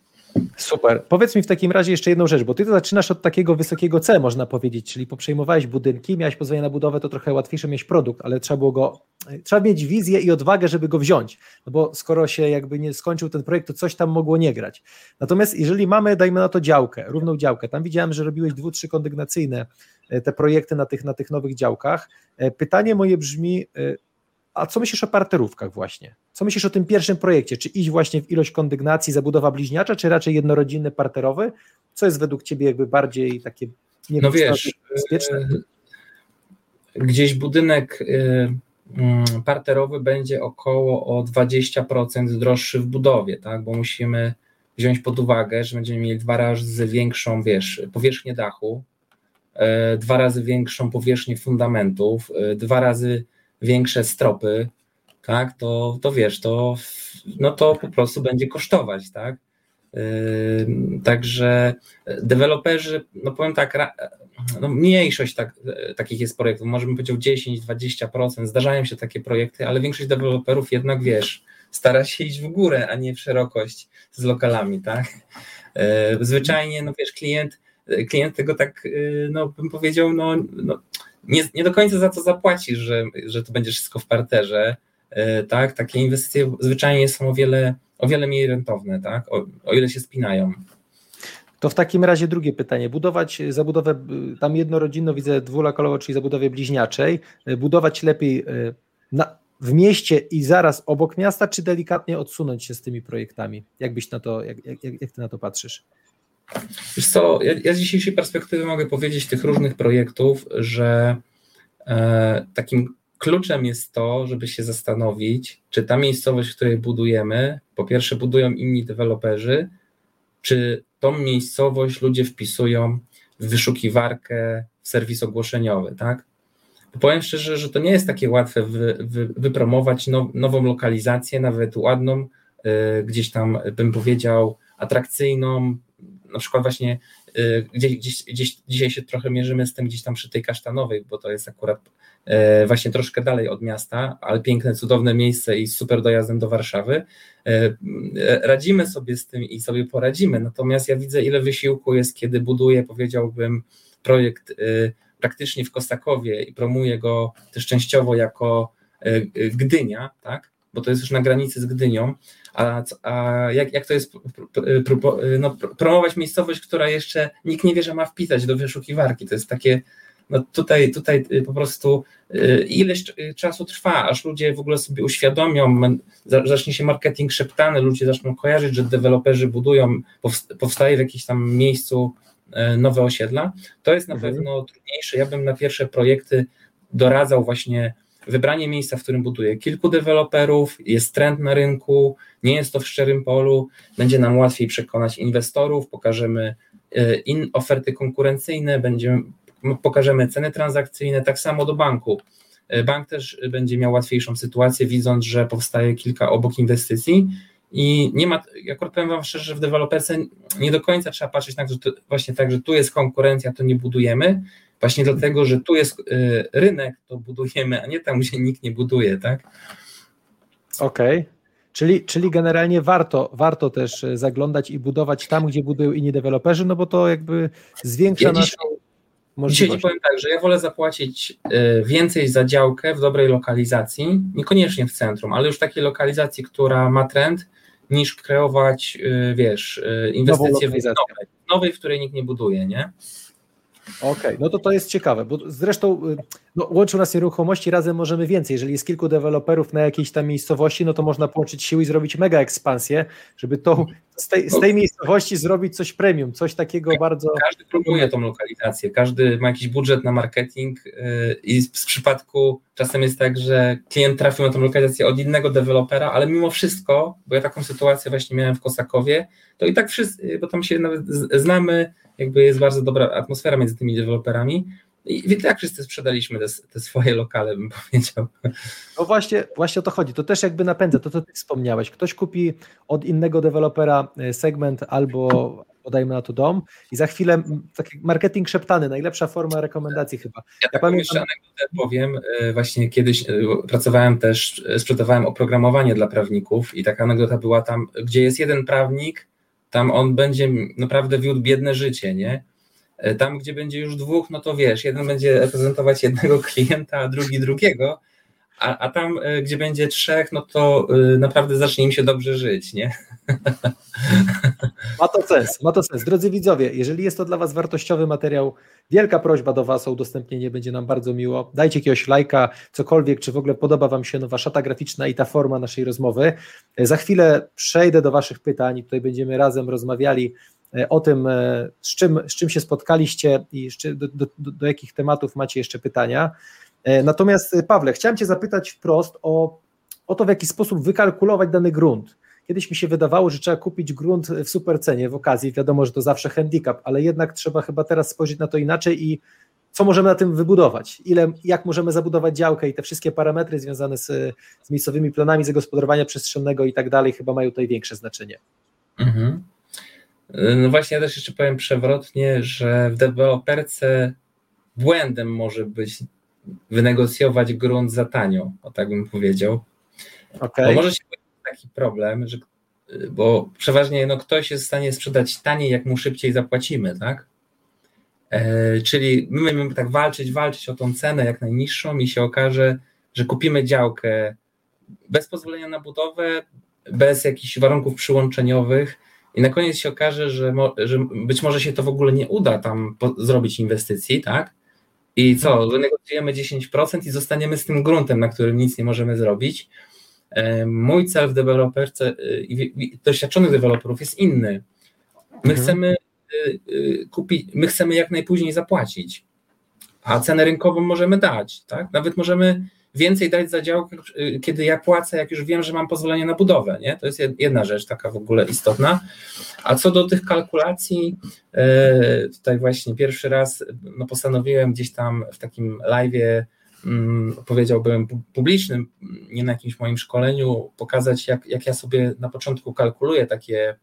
Super. Powiedz mi w takim razie jeszcze jedną rzecz, bo ty to zaczynasz od takiego wysokiego C, można powiedzieć, czyli poprzejmowałeś budynki, miałeś pozwolenie na budowę, to trochę łatwiejsze mieć produkt, ale trzeba było go, trzeba mieć wizję i odwagę, żeby go wziąć, no bo skoro się jakby nie skończył ten projekt, to coś tam mogło nie grać. Natomiast jeżeli mamy, dajmy na to działkę, równą działkę, tam widziałem, że robiłeś dwu, trzy kondygnacyjne e, te projekty na tych, na tych nowych działkach. E, pytanie moje brzmi, a co myślisz o parterówkach właśnie? Co myślisz o tym pierwszym projekcie? Czy iść właśnie w ilość kondygnacji, zabudowa bliźniacza, czy raczej jednorodzinny parterowy? Co jest według Ciebie jakby bardziej takie nie no wiem, wiesz, bezpieczne? E, gdzieś budynek e, mm, parterowy będzie około o 20% droższy w budowie, tak? bo musimy wziąć pod uwagę, że będziemy mieli dwa razy większą wiesz, powierzchnię dachu, e, dwa razy większą powierzchnię fundamentów, dwa razy większe stropy, tak, to, to wiesz, to, no to po prostu będzie kosztować, tak. Yy, także deweloperzy, no powiem tak, no mniejszość tak, takich jest projektów, może bym powiedział 10-20%, zdarzają się takie projekty, ale większość deweloperów jednak, wiesz, stara się iść w górę, a nie w szerokość z lokalami, tak? E, zwyczajnie, no wiesz, klient, klient tego tak, e, no bym powiedział, no, no nie, nie do końca za to zapłacisz, że, że to będzie wszystko w parterze, e, tak? Takie inwestycje zwyczajnie są o wiele, o wiele mniej rentowne, tak? O, o ile się spinają. To w takim razie drugie pytanie. Budować zabudowę, tam jednorodzinną widzę dwulokalową, czyli zabudowę bliźniaczej, budować lepiej na, w mieście i zaraz obok miasta, czy delikatnie odsunąć się z tymi projektami? Jak byś na to, jak, jak, jak ty na to patrzysz? Wiesz co, ja, ja z dzisiejszej perspektywy mogę powiedzieć tych różnych projektów, że e, takim kluczem jest to, żeby się zastanowić, czy ta miejscowość, w której budujemy, po pierwsze budują inni deweloperzy, czy tą miejscowość ludzie wpisują w wyszukiwarkę w serwis ogłoszeniowy, tak? Powiem szczerze, że to nie jest takie łatwe wy, wy, wypromować now, nową lokalizację, nawet ładną, y, gdzieś tam bym powiedział atrakcyjną, na przykład właśnie y, gdzieś, gdzieś, gdzieś dzisiaj się trochę mierzymy z tym gdzieś tam przy tej kasztanowej, bo to jest akurat y, właśnie troszkę dalej od miasta, ale piękne, cudowne miejsce i super dojazdem do Warszawy. Radzimy sobie z tym i sobie poradzimy, natomiast ja widzę ile wysiłku jest, kiedy buduję, powiedziałbym, projekt praktycznie w Kosakowie i promuje go też częściowo jako Gdynia, tak? bo to jest już na granicy z Gdynią, a, a jak, jak to jest no, promować miejscowość, która jeszcze nikt nie wie, że ma wpisać do wyszukiwarki, to jest takie, no tutaj, tutaj po prostu ileś czasu trwa, aż ludzie w ogóle sobie uświadomią, zacznie się marketing szeptany, ludzie zaczną kojarzyć, że deweloperzy budują, powstaje w jakimś tam miejscu nowe osiedla. To jest na mhm. pewno trudniejsze. Ja bym na pierwsze projekty doradzał właśnie wybranie miejsca, w którym buduje kilku deweloperów, jest trend na rynku, nie jest to w szczerym polu, będzie nam łatwiej przekonać inwestorów, pokażemy e, in, oferty konkurencyjne, będziemy, pokażemy ceny transakcyjne, tak samo do banku. E, bank też będzie miał łatwiejszą sytuację, widząc, że powstaje kilka obok inwestycji i nie ma, ja powiem Wam szczerze, że w deweloperce nie do końca trzeba patrzeć to, że to właśnie tak, że tu jest konkurencja, to nie budujemy, właśnie dlatego, że tu jest y, rynek, to budujemy, a nie tam, gdzie nikt nie buduje, tak? Okej. Okay. Czyli, czyli generalnie warto, warto też y, zaglądać i budować tam, gdzie budują inni deweloperzy, no bo to jakby zwiększa ja naszą możliwość. Dzisiaj powiem tak, że ja wolę zapłacić y, więcej za działkę w dobrej lokalizacji, niekoniecznie w centrum, ale już takiej lokalizacji, która ma trend, niż kreować, y, wiesz, inwestycje w nowej, nowej, w której nikt nie buduje, nie? Okej, okay, no to to jest ciekawe, bo zresztą y, no, łączą nas nieruchomości, razem możemy więcej. Jeżeli jest kilku deweloperów na jakiejś tam miejscowości, no to można połączyć siły i zrobić mega ekspansję, żeby tą, z, tej, z tej miejscowości zrobić coś premium, coś takiego bardzo... Każdy próbuje tą lokalizację, każdy ma jakiś budżet na marketing i w przypadku czasem jest tak, że klient trafił na tą lokalizację od innego dewelopera, ale mimo wszystko, bo ja taką sytuację właśnie miałem w Kosakowie, to i tak wszyscy, bo tam się nawet znamy, jakby jest bardzo dobra atmosfera między tymi deweloperami. I tak wszyscy sprzedaliśmy te, te, swoje lokale, bym [laughs] powiedział. No właśnie, właśnie o to chodzi. To też jakby napędza to, co ty wspomniałeś. Ktoś kupi od innego dewelopera e, segment albo podajmy na to dom i za chwilę taki marketing szeptany, najlepsza forma rekomendacji chyba. Ja, ja pamiętam... jeszcze anegdotę powiem. E, właśnie kiedyś e, pracowałem też, sprzedawałem oprogramowanie dla prawników i taka anegdota była tam, gdzie jest jeden prawnik, tam on będzie naprawdę wiódł biedne życie, nie? E, tam, gdzie będzie już dwóch, no to wiesz, jeden będzie reprezentować jednego [laughs] klienta, a drugi drugiego, a, a tam, e, gdzie będzie trzech, no to e, naprawdę zacznie im się dobrze żyć, nie? Ma to sens, ma to sens. Drodzy widzowie, jeżeli jest to dla Was wartościowy materiał, wielka prośba do Was o udostępnienie, będzie nam bardzo miło. Dajcie jakiegoś lajka, cokolwiek, czy w ogóle podoba Wam się nowa szata graficzna i ta forma naszej rozmowy. Za chwilę przejdę do Waszych pytań tutaj będziemy razem rozmawiali o tym, e, z czym, z czym się spotkaliście i do, do, do jakich tematów macie jeszcze pytania. E, natomiast Pawle, chciałem Cię zapytać wprost o, o to, w jaki sposób wykalkulować dany grunt. Kiedyś mi się wydawało, że trzeba kupić grunt w super cenie w okazji. Wiadomo, że to zawsze handicap, ale jednak trzeba chyba teraz spojrzeć na to inaczej i co możemy na tym wybudować, ile, jak możemy zabudować działkę i te wszystkie parametry związane z, z miejscowymi planami zagospodarowania przestrzennego i tak dalej, chyba mają tutaj większe znaczenie. Mhm. No właśnie, ja też jeszcze powiem przewrotnie, że w deweloperce błędem może być wynegocjować grunt za tanio, o tak bym powiedział. Okay. Bo może się pojawić taki problem, że bo przeważnie no, ktoś jest w stanie sprzedać taniej, jak mu szybciej zapłacimy, tak? E, czyli my będziemy tak walczyć, walczyć o tą cenę jak najniższą i się okaże, że kupimy działkę bez pozwolenia na budowę, bez jakichś warunków przyłączeniowych i na koniec się okaże, że, mo, że być może się to w ogóle nie uda tam po, zrobić inwestycji, tak? I co, wynegocjujemy 10% i zostaniemy z tym gruntem, na którym nic nie możemy zrobić. E, mój cel w deweloperce e, i doświadczonych deweloperów jest inny. My mhm. chcemy e, kupić, my chcemy jak najpóźniej zapłacić, a cenę rynkową możemy dać, tak? Nawet możemy więcej dać za działkę, kiedy ja płacę, jak już wiem, że mam pozwolenie na budowę, nie? To jest jedna rzecz taka w ogóle istotna. A co do tych kalkulacji, tutaj właśnie pierwszy raz no postanowiłem gdzieś tam w takim live'ie Mm, powiedziałbym, publicznym, nie na jakimś moim szkoleniu, pokazać, jak, jak ja sobie na początku kalkuluję takie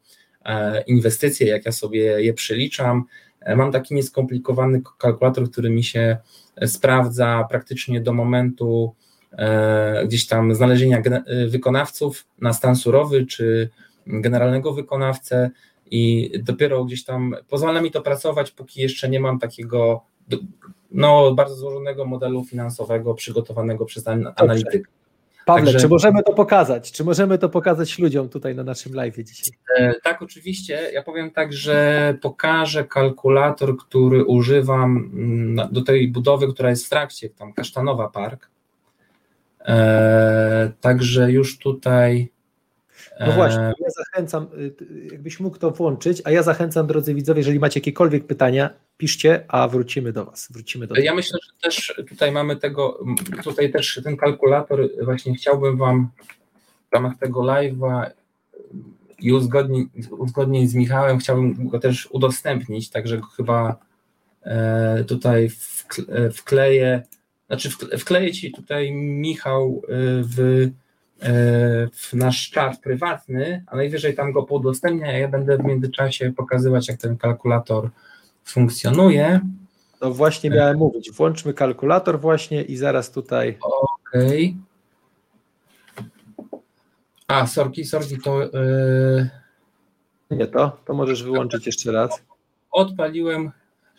e, inwestycje, jak ja sobie je przeliczam. E, mam taki nieskomplikowany kalkulator, który mi się sprawdza praktycznie do momentu e, gdzieś tam znalezienia wykonawców na stan surowy czy generalnego wykonawcę i dopiero gdzieś tam pozwala mi to pracować, póki jeszcze nie mam takiego no, bardzo złożonego modelu finansowego przygotowanego przez analityka. Pawle, Także... czy możemy to pokazać? Czy możemy to pokazać ludziom tutaj na naszym live dzisiaj? E, tak, oczywiście. Ja powiem tak, że pokażę kalkulator, który używam mm, do tej budowy, która jest w trakcie, tam Kasztanowa Park. E, także już tutaj no właśnie, e, ja zachęcam, y, jakbyś mógł to włączyć, a ja zachęcam, drodzy widzowie, jeżeli macie jakiekolwiek pytania, piszcie, a wrócimy do Was. Wrócimy do ja myślę, że też tutaj mamy tego, tutaj też ten kalkulator, właśnie chciałbym Wam w ramach tego live'a i uzgodnić, uzgodnień z Michałem, chciałbym go też udostępnić, także chyba e, tutaj wkleję, znaczy wkleję Ci tutaj Michał e, w E, w nasz czat prywatny, a najwyżej tam go podostępnia, a ja będę w międzyczasie pokazywać, jak ten kalkulator funkcjonuje. No właśnie miałem mówić, włączmy kalkulator właśnie i zaraz tutaj. Okej. Okay. A, sorki, sorki, to... Yy... Nie to, to możesz wyłączyć jeszcze raz. Odpaliłem,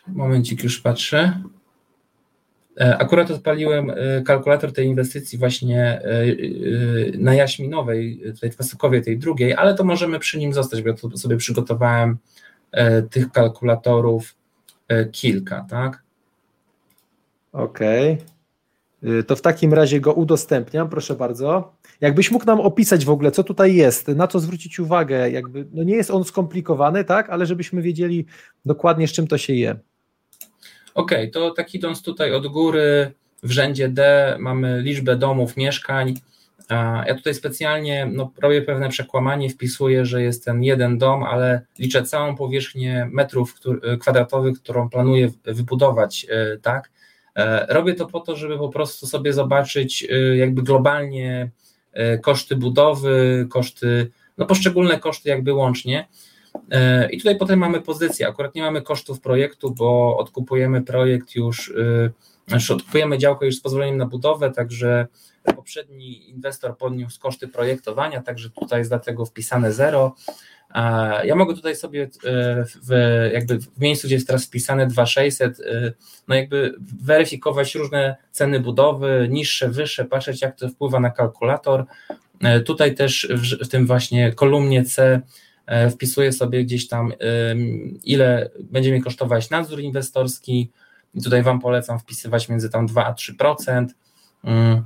momencik już patrzę. E, akurat odpaliłem e, kalkulator tej inwestycji właśnie e, na Jaśminowej, tej Kwasykowie, tej drugiej, ale to możemy przy nim zostać, bo ja sobie przygotowałem tych kalkulatorów kilka, tak? Okej. Okay. To w takim razie go udostępniam, proszę bardzo. Jakbyś mógł nam opisać w ogóle, co tutaj jest, na co zwrócić uwagę, jakby, no nie jest on skomplikowany, tak, ale żebyśmy wiedzieli dokładnie, z czym to się je. Ok, to tak idąc tutaj od góry w rzędzie D mamy liczbę domów, mieszkań. Ja tutaj specjalnie no, robię pewne przekłamanie, wpisuję, że jest ten jeden dom, ale liczę całą powierzchnię metrów kwadratowych, którą planuję wybudować, e, tak? E, robię to po to, żeby po prostu sobie zobaczyć e, jakby globalnie koszty budowy, koszty, no poszczególne koszty jakby łącznie I tutaj potem mamy pozycję. Akurat nie mamy kosztów projektu, bo odkupujemy projekt już, e, znaczy odkupujemy działkę już z pozwoleniem na budowę, także poprzedni inwestor podniósł koszty projektowania, także tutaj jest dlatego wpisane zero. Ja mogę tutaj sobie e, w, jakby w miejscu, gdzie jest teraz wpisane 2600, no jakby weryfikować różne ceny budowy, niższe, wyższe, patrzeć jak to wpływa na kalkulator. Tutaj też w, w tym właśnie kolumnie C E, wpisuję sobie gdzieś tam, ile będzie mi kosztować nadzór inwestorski. I tutaj Wam polecam wpisywać między tam 2 a 3%. Mm,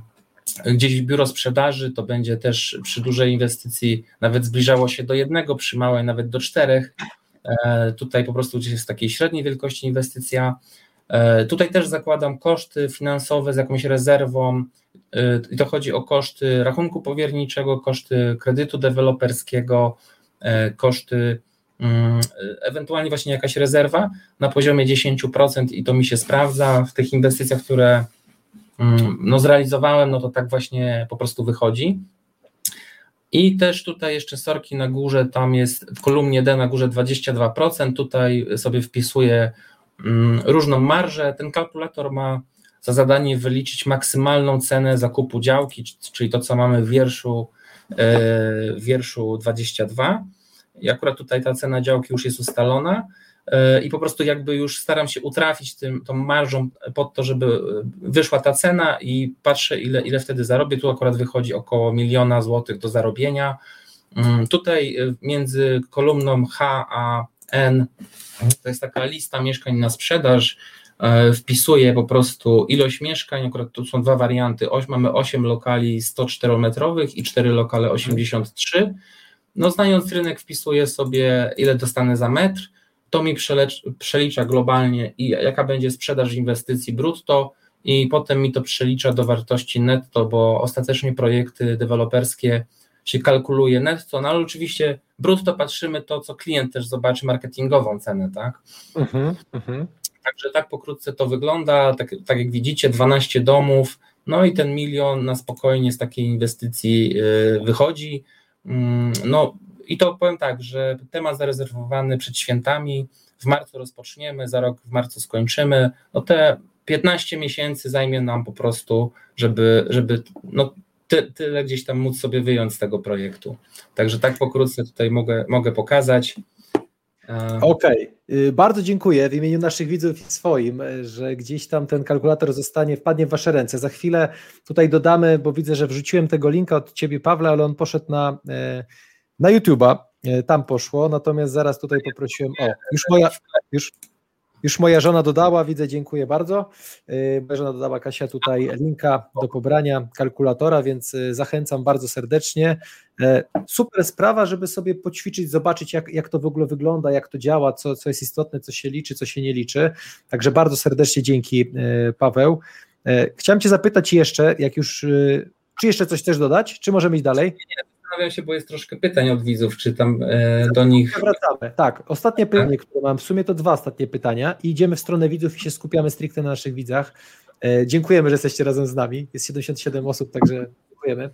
gdzieś biuro sprzedaży to będzie też przy dużej inwestycji nawet zbliżało się do jednego, przy małej nawet do czterech. E, tutaj po prostu gdzieś jest takiej średniej wielkości inwestycja. E, tutaj też zakładam koszty finansowe z jakąś rezerwą. I to chodzi o koszty rachunku powierniczego, koszty kredytu deweloperskiego, E, koszty, mm, ewentualnie właśnie jakaś rezerwa na poziomie 10% i to mi się sprawdza w tych inwestycjach, które mm, no, zrealizowałem, no to tak właśnie po prostu wychodzi. I też tutaj jeszcze sorki na górze, tam jest w kolumnie D na górze 22%, tutaj sobie wpisuję mm, różną marżę. Ten kalkulator ma za zadanie wyliczyć maksymalną cenę zakupu działki, czyli to, co mamy w wierszu, w wierszu 22. I akurat tutaj ta cena działki już jest ustalona i po prostu jakby już staram się utrafić tym, tą marżą pod to, żeby wyszła ta cena i patrzę ile, ile wtedy zarobię, tu akurat wychodzi około miliona złotych do zarobienia, mm, tutaj między kolumną H a N to jest taka lista mieszkań na sprzedaż, e, wpisuję po prostu ilość mieszkań, akurat tu są dwa warianty, mamy 8 lokali 104-metrowych i 4 lokale 83, no znając rynek wpisuję sobie ile dostanę za metr, to mi przelicza globalnie i jaka będzie sprzedaż inwestycji brutto i potem mi to przelicza do wartości netto, bo ostatecznie projekty deweloperskie się kalkuluje netto, no ale oczywiście brutto patrzymy to, co klient też zobaczy, marketingową cenę, tak? Uh-huh, uh-huh. Także tak pokrótce to wygląda, tak, tak jak widzicie, 12 domów, no i ten milion na spokojnie z takiej inwestycji y, wychodzi. Mm, no i to powiem tak, że temat zarezerwowany przed świętami, w marcu rozpoczniemy, za rok w marcu skończymy. No te 15 miesięcy zajmie nam po prostu, żeby, żeby no, ty, tyle gdzieś tam móc sobie wyjąć z tego projektu. Także tak pokrótce tutaj mogę, mogę pokazać. E, Okej, okay. bardzo dziękuję w imieniu naszych widzów i swoim, że gdzieś tam ten kalkulator zostanie, wpadnie w Wasze ręce. Za chwilę tutaj dodamy, bo widzę, że wrzuciłem tego linka od Ciebie, Pawle, ale on poszedł na, e, na YouTube'a, e, tam poszło, natomiast zaraz tutaj poprosiłem, o, już moja, już, już moja żona dodała, widzę, dziękuję bardzo. Y, moja żona dodała Kasia tutaj linka do pobrania kalkulatora, więc y, zachęcam bardzo serdecznie. E, super sprawa, żeby sobie poćwiczyć, zobaczyć, jak, jak to w ogóle wygląda, jak to działa, co, co jest istotne, co się liczy, co się nie liczy. Także bardzo serdecznie dzięki, Paweł. Chciałem Cię zapytać jeszcze, jak już, czy jeszcze coś chcesz dodać, czy możemy iść dalej? Nie, zastanawiam się, bo jest troszkę pytań od widzów, czy tam e, do nich. Wracamy. Tak, ostatnie pytanie, które mam, w sumie to dwa ostatnie pytania i idziemy w stronę widzów i się skupiamy stricte na naszych widzach. E, dziękujemy, że jesteście razem z nami. Jest 77 osób, także dziękujemy.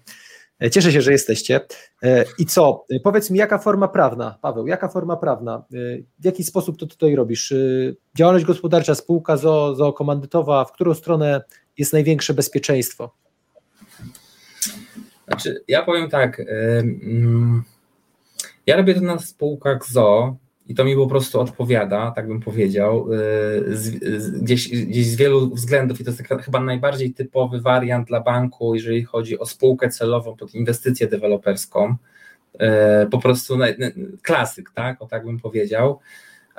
E, cieszę się, że jesteście. E, I co? E, powiedz mi, jaka forma prawna, Paweł, jaka forma prawna? W jaki sposób to tutaj robisz? Działalność gospodarcza, spółka zo, zookomandytowa, w którą stronę jest największe bezpieczeństwo? Znaczy, ja powiem tak, mm, ja robię to na spółkach ZO i to mi po prostu odpowiada, tak bym powiedział, y, gdzieś, gdzieś z wielu względów i to jest chyba najbardziej typowy wariant dla banku, jeżeli chodzi o spółkę celową pod inwestycję deweloperską, y, po prostu klasyk, tak, o tak bym powiedział.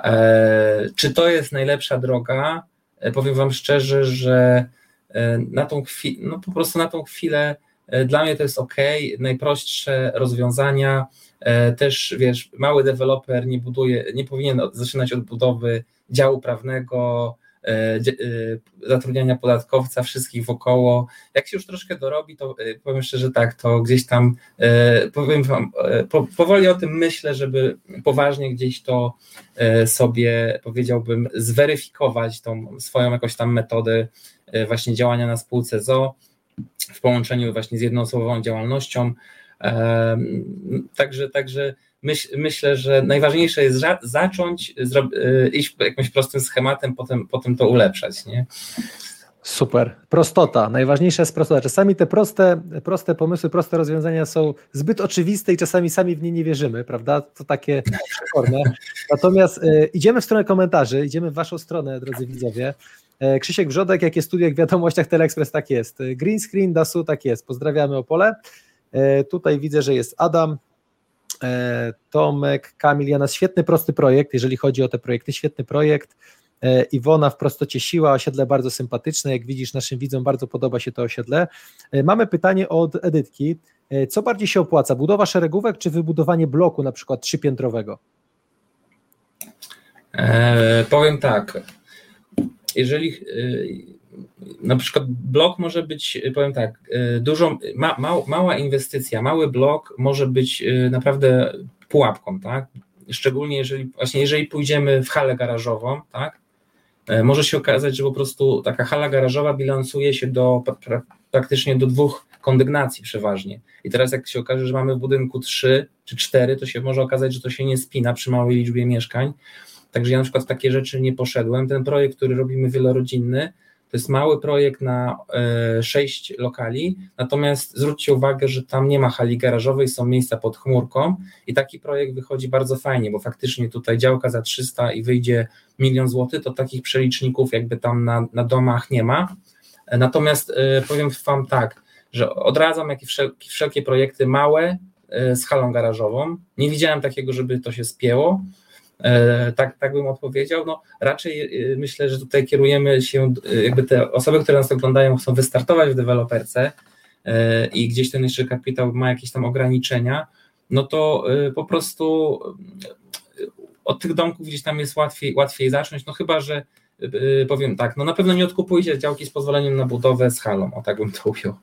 E, czy to jest najlepsza droga? E, powiem Wam szczerze, że e, na tą chwilę, no po prostu na tą chwilę E, dla mnie to jest ok, najprostsze rozwiązania. E, też wiesz, mały deweloper nie buduje, nie powinien zaczynać od budowy działu prawnego, e, zatrudniania podatkowca, wszystkich wokoło. Jak się już troszkę dorobi, to powiem szczerze tak, to gdzieś tam powiem wam, powoli o tym myślę, żeby poważnie gdzieś to sobie powiedziałbym zweryfikować tą swoją jakąś tam metodę właśnie działania na spółce ZO w połączeniu właśnie z jednoosobową działalnością. Także, także myśl, myślę, że najważniejsze jest zacząć, e, iść jakimś prostym schematem, potem, potem to ulepszać. Nie? Super. Prostota. Najważniejsza jest prostota. Czasami te proste, proste pomysły, proste rozwiązania są zbyt oczywiste i czasami sami w nie nie wierzymy, prawda? To takie przekorne. [laughs] Natomiast y, idziemy w stronę komentarzy, idziemy w waszą stronę, drodzy widzowie. E, Krzysiek Wrzodek, jakie studia w wiadomościach Teleexpress, tak jest. E, Green Screen, Dasu, tak jest. Pozdrawiamy Opole. E, tutaj widzę, że jest Adam, Tomek, Kamil, Jana, świetny, prosty projekt, jeżeli chodzi o te projekty, świetny projekt. Iwona w prostocie siła, osiedle bardzo sympatyczne, jak widzisz naszym widzom bardzo podoba się to osiedle. Mamy pytanie od Edytki, co bardziej się opłaca, budowa szeregówek czy wybudowanie bloku na przykład trzypiętrowego? Eee, powiem tak, jeżeli y, na przykład blok może być, powiem tak, y, dużą, ma, ma, mała inwestycja, mały blok może być y, naprawdę pułapką, tak? Szczególnie jeżeli właśnie jeżeli pójdziemy w halę garażową, tak? E, może się okazać, że po prostu taka hala garażowa bilansuje się do praktycznie do dwóch kondygnacji przeważnie. I teraz jak się okaże, że mamy w budynku trzy czy cztery, to się może okazać, że to się nie spina przy małej liczbie mieszkań Także ja na przykład w takie rzeczy nie poszedłem. Ten projekt, który robimy wielorodzinny, to jest mały projekt na e, sześć lokali, natomiast zwróćcie uwagę, że tam nie ma hali garażowej, są miejsca pod chmurką i taki projekt wychodzi bardzo fajnie, bo faktycznie tutaj działka za 300 i wyjdzie milion złotych, to takich przeliczników jakby tam na, na domach nie ma. E, natomiast e, powiem Wam tak, że odradzam jakie wszelkie, wszelkie projekty małe z halą garażową. Nie widziałem takiego, żeby to się spięło. E, tak, tak bym odpowiedział. No, raczej e, myślę, że tutaj kierujemy się, e, jakby te osoby, które nas oglądają, chcą wystartować w deweloperce i gdzieś ten jeszcze kapitał ma jakieś tam ograniczenia, no to po prostu od tych domków gdzieś tam jest łatwiej, łatwiej zacząć, no chyba, że Y, powiem tak, no na pewno nie odkupujcie działki z pozwoleniem na budowę z halą, o tak bym to ujął.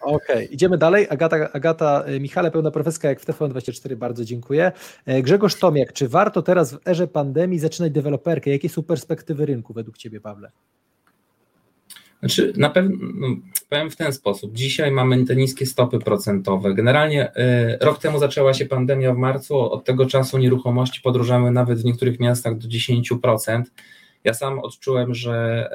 Okej, okay. idziemy dalej. Agata, Agata y, Michale, pełna profeska jak w TVN24, bardzo dziękuję. E, Grzegorz Tomiak, czy warto teraz w erze pandemii zaczynać deweloperkę? Jakie są perspektywy rynku według Ciebie, Pawle? Znaczy, na pewno no, powiem w ten sposób. Dzisiaj mamy te niskie stopy procentowe. Generalnie y, rok temu zaczęła się pandemia w marcu. Od tego czasu nieruchomości podróżamy nawet w niektórych miastach do 10%. Ja sam odczułem, że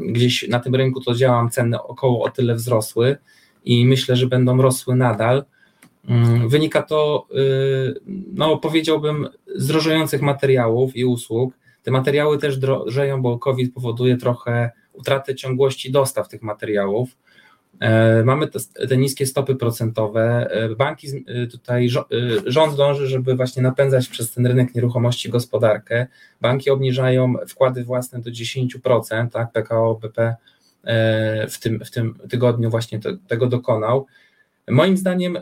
gdzieś na tym rynku to działam, ceny około o tyle wzrosły i myślę, że będą rosły nadal. Mm, wynika to, y, no powiedziałbym, z drożejących materiałów i usług. Te materiały też drożeją, bo COVID powoduje trochę utratę ciągłości dostaw tych materiałów. E, mamy te, te, niskie stopy procentowe. E, banki, e, tutaj rząd dąży, żeby właśnie napędzać przez ten rynek nieruchomości gospodarkę. Banki obniżają wkłady własne do 10%, tak, PKO BP w tym, w tym tygodniu właśnie to, tego dokonał. Moim zdaniem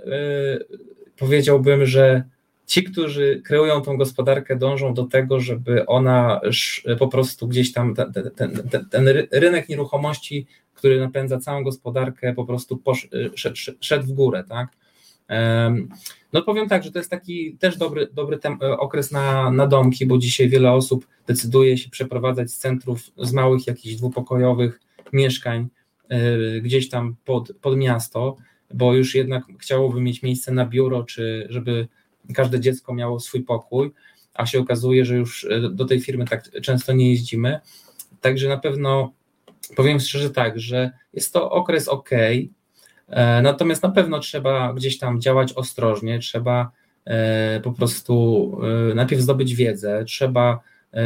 powiedziałbym, że ci, którzy kreują tą gospodarkę, dążą do tego, żeby ona po prostu gdzieś tam, ten, ten, ten, ten rynek nieruchomości który napędza całą gospodarkę, po prostu posz, y, szedł, szedł w górę, tak? No powiem tak, że to jest taki też dobry, dobry tem, e, okres na, na domki, bo dzisiaj wiele osób decyduje się przeprowadzać z centrów, z małych jakichś dwupokojowych mieszkań e, gdzieś tam pod, pod miasto, bo już jednak chciałoby mieć miejsce na biuro, czy żeby każde dziecko miało swój pokój, a się okazuje, że już e, do tej firmy tak często nie jeździmy. Także na pewno powiem szczerze tak, że jest to okres ok, e, natomiast na pewno trzeba gdzieś tam działać ostrożnie, trzeba e, po prostu najpierw zdobyć wiedzę, trzeba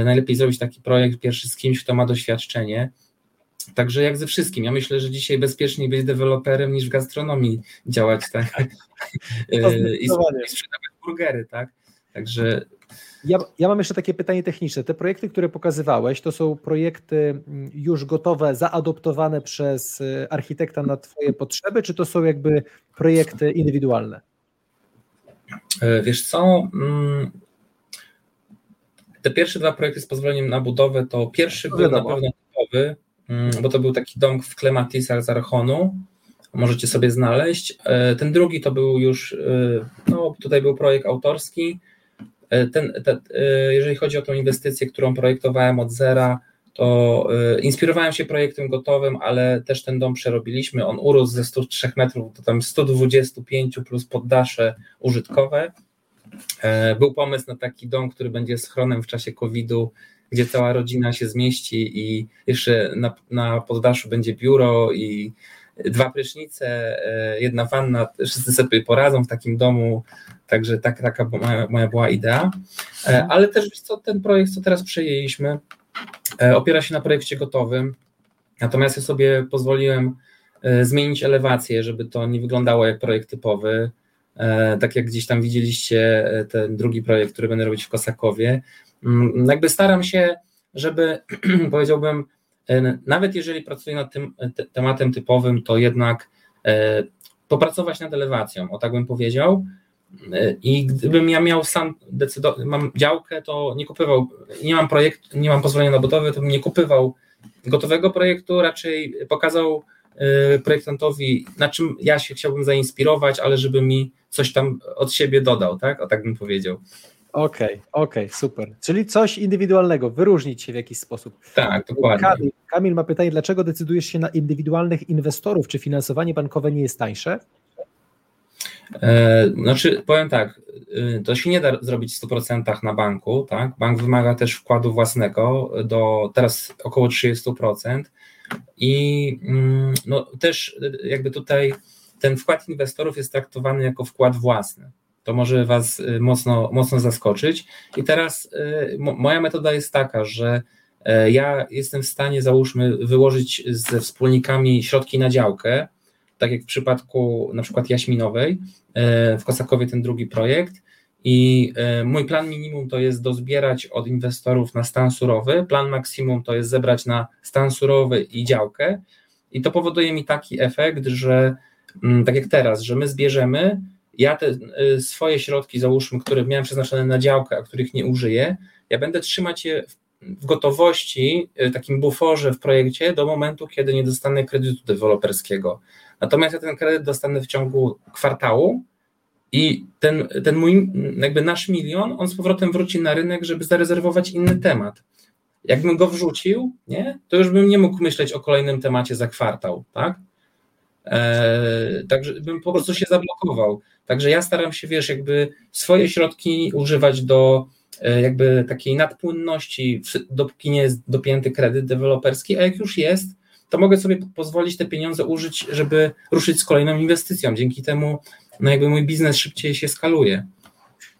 najlepiej zrobić taki projekt pierwszy z kimś, kto ma doświadczenie. Także jak ze wszystkim, ja myślę, że dzisiaj bezpieczniej być deweloperem niż w gastronomii działać, tak? I, i sprzedawać burgery, tak? Także ja, ja mam jeszcze takie pytanie techniczne. Te projekty, które pokazywałeś, to są projekty mm, już gotowe, zaadoptowane przez y, architekta na Twoje potrzeby, czy to są jakby projekty indywidualne? E, wiesz co? Mm, te pierwsze dwa projekty z pozwoleniem na budowę, to pierwszy to był na pewno typowy, mm, bo to był taki dom w Klematisach z Archonu. Możecie sobie znaleźć. E, ten drugi to był już, y, no tutaj był projekt autorski E, ten, e, jeżeli chodzi o tą inwestycję, którą projektowałem od zera, to e, inspirowałem się projektem gotowym, ale też ten dom przerobiliśmy. On urósł ze 103 metrów do tam 125 plus poddasze użytkowe. Był pomysł na taki dom, który będzie schronem w czasie COVID-u, gdzie cała rodzina się zmieści i jeszcze na, na poddaszu będzie biuro i dwa prysznice, e, jedna wanna, wszyscy sobie poradzą w takim domu, także tak, taka moja, była idea. E, mhm. Ale też co, ten projekt, co teraz przejęliśmy, e, opiera się na projekcie gotowym, natomiast ja sobie pozwoliłem zmienić elewację, żeby to nie wyglądało jak projekt typowy, tak jak gdzieś tam widzieliście ten drugi projekt, który będę robić w Kosakowie. Mm, jakby staram się, żeby [clears throat] powiedziałbym, nawet jeżeli pracuję nad tym te, tematem typowym, to jednak e, popracować nad elewacją, o tak bym powiedział. E, I gdybym ja miał sam decydować, mam działkę, to nie kupywał, nie mam projektu, nie mam pozwolenia na budowę, to bym nie kupywał gotowego projektu, raczej pokazał projektantowi, na czym ja się chciałbym zainspirować, ale żeby mi coś tam od siebie dodał, tak? O tak bym powiedział. Okej, okay, okej, okay, super. Czyli coś indywidualnego, wyróżnić się w jakiś sposób. Tak, dokładnie. Kamil, Kamil ma pytanie, dlaczego decydujesz się na indywidualnych inwestorów? Czy finansowanie bankowe nie jest tańsze? E, znaczy, powiem tak, y, to się nie da zrobić w 100% na banku, tak? Bank wymaga też wkładu własnego do teraz około 30% i mm, no, też jakby tutaj ten wkład inwestorów jest traktowany jako wkład własny. To może Was y, mocno, mocno zaskoczyć. I teraz y, moja metoda jest taka, że e, ja jestem w stanie, załóżmy, wyłożyć ze wspólnikami środki na działkę, tak jak w przypadku na przykład Jaśminowej, e, w Kosakowie ten drugi projekt. I e, mój plan minimum to jest dozbierać od inwestorów na stan surowy, plan maksimum to jest zebrać na stan surowy i działkę. I to powoduje mi taki efekt, że mm, tak jak teraz, że my zbierzemy, ja te e, swoje środki, załóżmy, które miałem przeznaczone na działkę, a których nie użyję, ja będę trzymać je w gotowości, takim buforze w projekcie do momentu, kiedy nie dostanę kredytu deweloperskiego. Natomiast ja ten kredyt dostanę w ciągu kwartału i ten, ten mój, jakby nasz milion, on z powrotem wróci na rynek, żeby zarezerwować inny temat. Jakbym go wrzucił, nie, to już bym nie mógł myśleć o kolejnym temacie za kwartał, tak? Eee, także bym po prostu się zablokował. Także ja staram się, wiesz, jakby swoje środki używać do e, jakby takiej nadpłynności, dopóki nie jest dopięty kredyt deweloperski, a jak już jest, to mogę sobie pozwolić te pieniądze użyć, żeby ruszyć z kolejną inwestycją. Dzięki temu no jakby mój biznes szybciej się skaluje.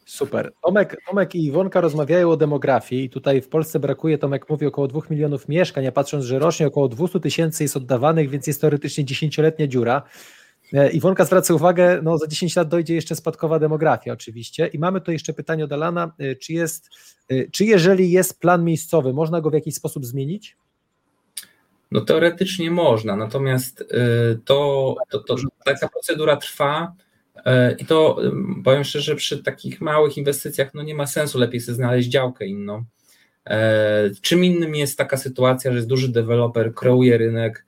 Super. Tomek, Tomek i Iwonka rozmawiają o demografii. Tutaj w Polsce brakuje, Tomek mówi, około 2 milionów mieszkań, a patrząc, że rocznie około 200 tysięcy jest oddawanych, więc jest teoretycznie 10-letnia dziura. E, Iwonka zwraca uwagę, no za 10 lat dojdzie jeszcze spadkowa demografia oczywiście. I mamy tu jeszcze pytanie od Alana, e, czy jest, e, czy jeżeli jest plan miejscowy, można go w jakiś sposób zmienić? No teoretycznie można, natomiast to, to, to taka procedura trwa i to powiem szczerze, przy takich małych inwestycjach no nie ma sensu, lepiej sobie znaleźć działkę inną. Czym innym jest taka sytuacja, że jest duży deweloper, kreuje rynek,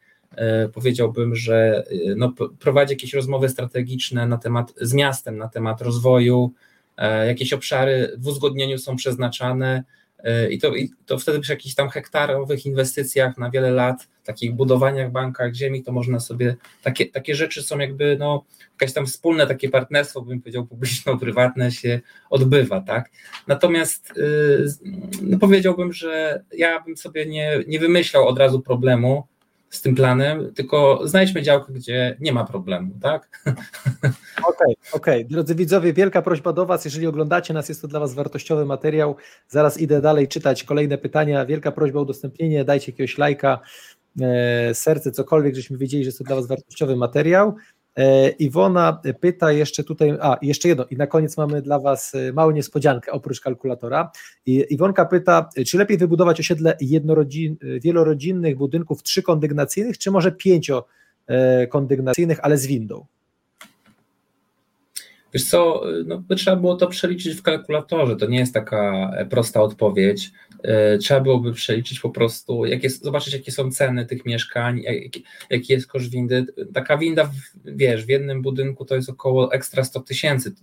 powiedziałbym, że y, no, prowadzi jakieś rozmowy strategiczne na temat z miastem, na temat rozwoju, e, jakieś obszary w uzgodnieniu są przeznaczane, E, I to, I to wtedy przy jakichś tam hektarowych inwestycjach na wiele lat, takich budowaniach bankach ziemi, to można sobie, takie, takie rzeczy są jakby, no, jakieś tam wspólne takie partnerstwo, bym powiedział, publiczno-prywatne się odbywa, tak? Natomiast y, no, powiedziałbym, że ja bym sobie nie, nie wymyślał od razu problemu, z tym planem, tylko znajdźmy działkę, gdzie nie ma problemu, tak? [laughs] Okej, okay, okej. Okay. Drodzy widzowie, wielka prośba do Was, jeżeli oglądacie nas, jest to dla Was wartościowy materiał. Zaraz idę dalej czytać kolejne pytania. Wielka prośba o udostępnienie, dajcie jakiegoś lajka, e, serce, cokolwiek, żebyśmy wiedzieli, że jest to dla Was wartościowy materiał. E, Iwona pyta jeszcze tutaj, a jeszcze jedno, i na koniec mamy dla Was e, małą niespodziankę oprócz kalkulatora. Iwonka pyta, czy lepiej wybudować osiedle jednorodzin, wielorodzinnych budynków trzykondygnacyjnych, czy może pięciokondygnacyjnych, ale z windą? Wiesz co, no, by trzeba było to przeliczyć w kalkulatorze, to nie jest taka e, prosta odpowiedź. E, trzeba byłoby przeliczyć po prostu, jak jest, zobaczyć jakie są ceny tych mieszkań, jaki, jaki jest koszt windy. Taka winda, wiesz, w jednym budynku to jest około ekstra 100 tysięcy.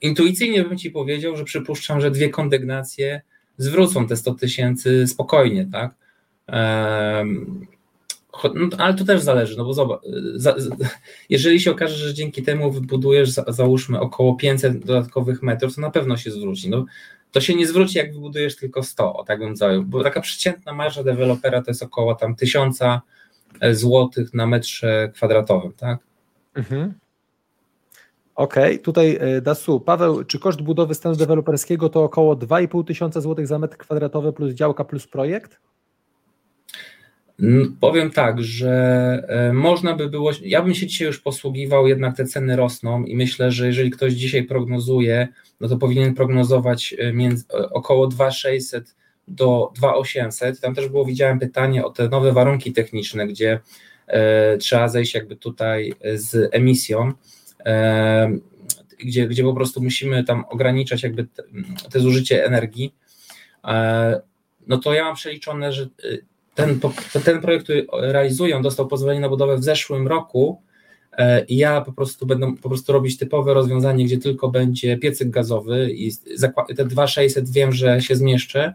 Intuicyjnie bym Ci powiedział, że przypuszczam, że dwie kondygnacje zwrócą te 100 tysięcy spokojnie, tak? No, ale to też zależy, no bo zobacz, za, jeżeli się okaże, że dzięki temu wybudujesz, za, załóżmy, około 500 dodatkowych metrów, to na pewno się zwróci. No, to się nie zwróci, jak wybudujesz tylko 100, o tak bym zajął, bo taka przeciętna marża dewelopera to jest około tam 1000 e, złotych na metrze kwadratowym, tak? Mhm. Okej, okay. tutaj e, Dasu, Paweł, czy koszt budowy stanu deweloperskiego to około 2,5 tysiąca złotych za metr kwadratowy plus działka plus projekt? Powiem tak, że e, można by było, ja bym się dzisiaj już posługiwał, jednak te ceny rosną i myślę, że jeżeli ktoś dzisiaj prognozuje, no to powinien prognozować e, między, e, około 2600 do 2800. Tam też było, widziałem pytanie o te nowe warunki techniczne, gdzie e, trzeba zejść jakby tutaj z emisją, e, gdzie, gdzie po prostu musimy tam ograniczać jakby te, te zużycie energii. E, no to ja mam przeliczone, że ten, ten projekt, który realizują, dostał pozwolenie na budowę w zeszłym roku e, i ja po prostu będę po prostu robić typowe rozwiązanie, gdzie tylko będzie piecyk gazowy i te 2600 wiem, że się zmieszczę,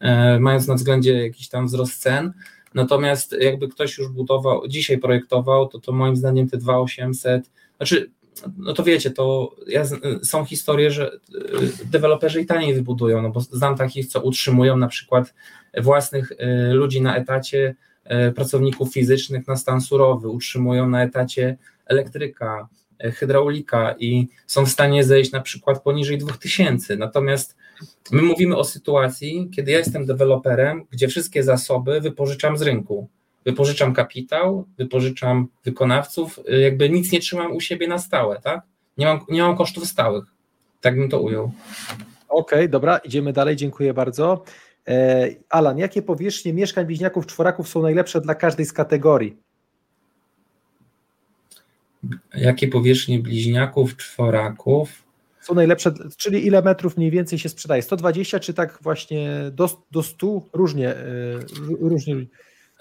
e, mając na względzie jakiś tam wzrost cen, natomiast jakby ktoś już budował, dzisiaj projektował, to to moim zdaniem te 2800, znaczy no to wiecie, to ja, są historie, że y, deweloperzy i taniej wybudują, no bo znam takich, co utrzymują na przykład własnych y, ludzi na etacie, y, pracowników fizycznych na stan surowy, utrzymują na etacie elektryka, hydraulika i są w stanie zejść na przykład poniżej 2000. Natomiast my mówimy o sytuacji, kiedy ja jestem deweloperem, gdzie wszystkie zasoby wypożyczam z rynku wypożyczam kapitał, wypożyczam wykonawców, y, jakby nic nie trzymam u siebie na stałe, tak? Nie mam, nie mam kosztów stałych. Tak bym to ujął. Okej, okay, dobra, idziemy dalej, dziękuję bardzo. E, Alan, jakie powierzchnie mieszkań bliźniaków, czworaków są najlepsze dla każdej z kategorii? Jakie powierzchnie bliźniaków, czworaków? Są najlepsze, czyli ile metrów mniej więcej się sprzedaje? 120 czy tak właśnie do, do 100? Różnie, e, różnie.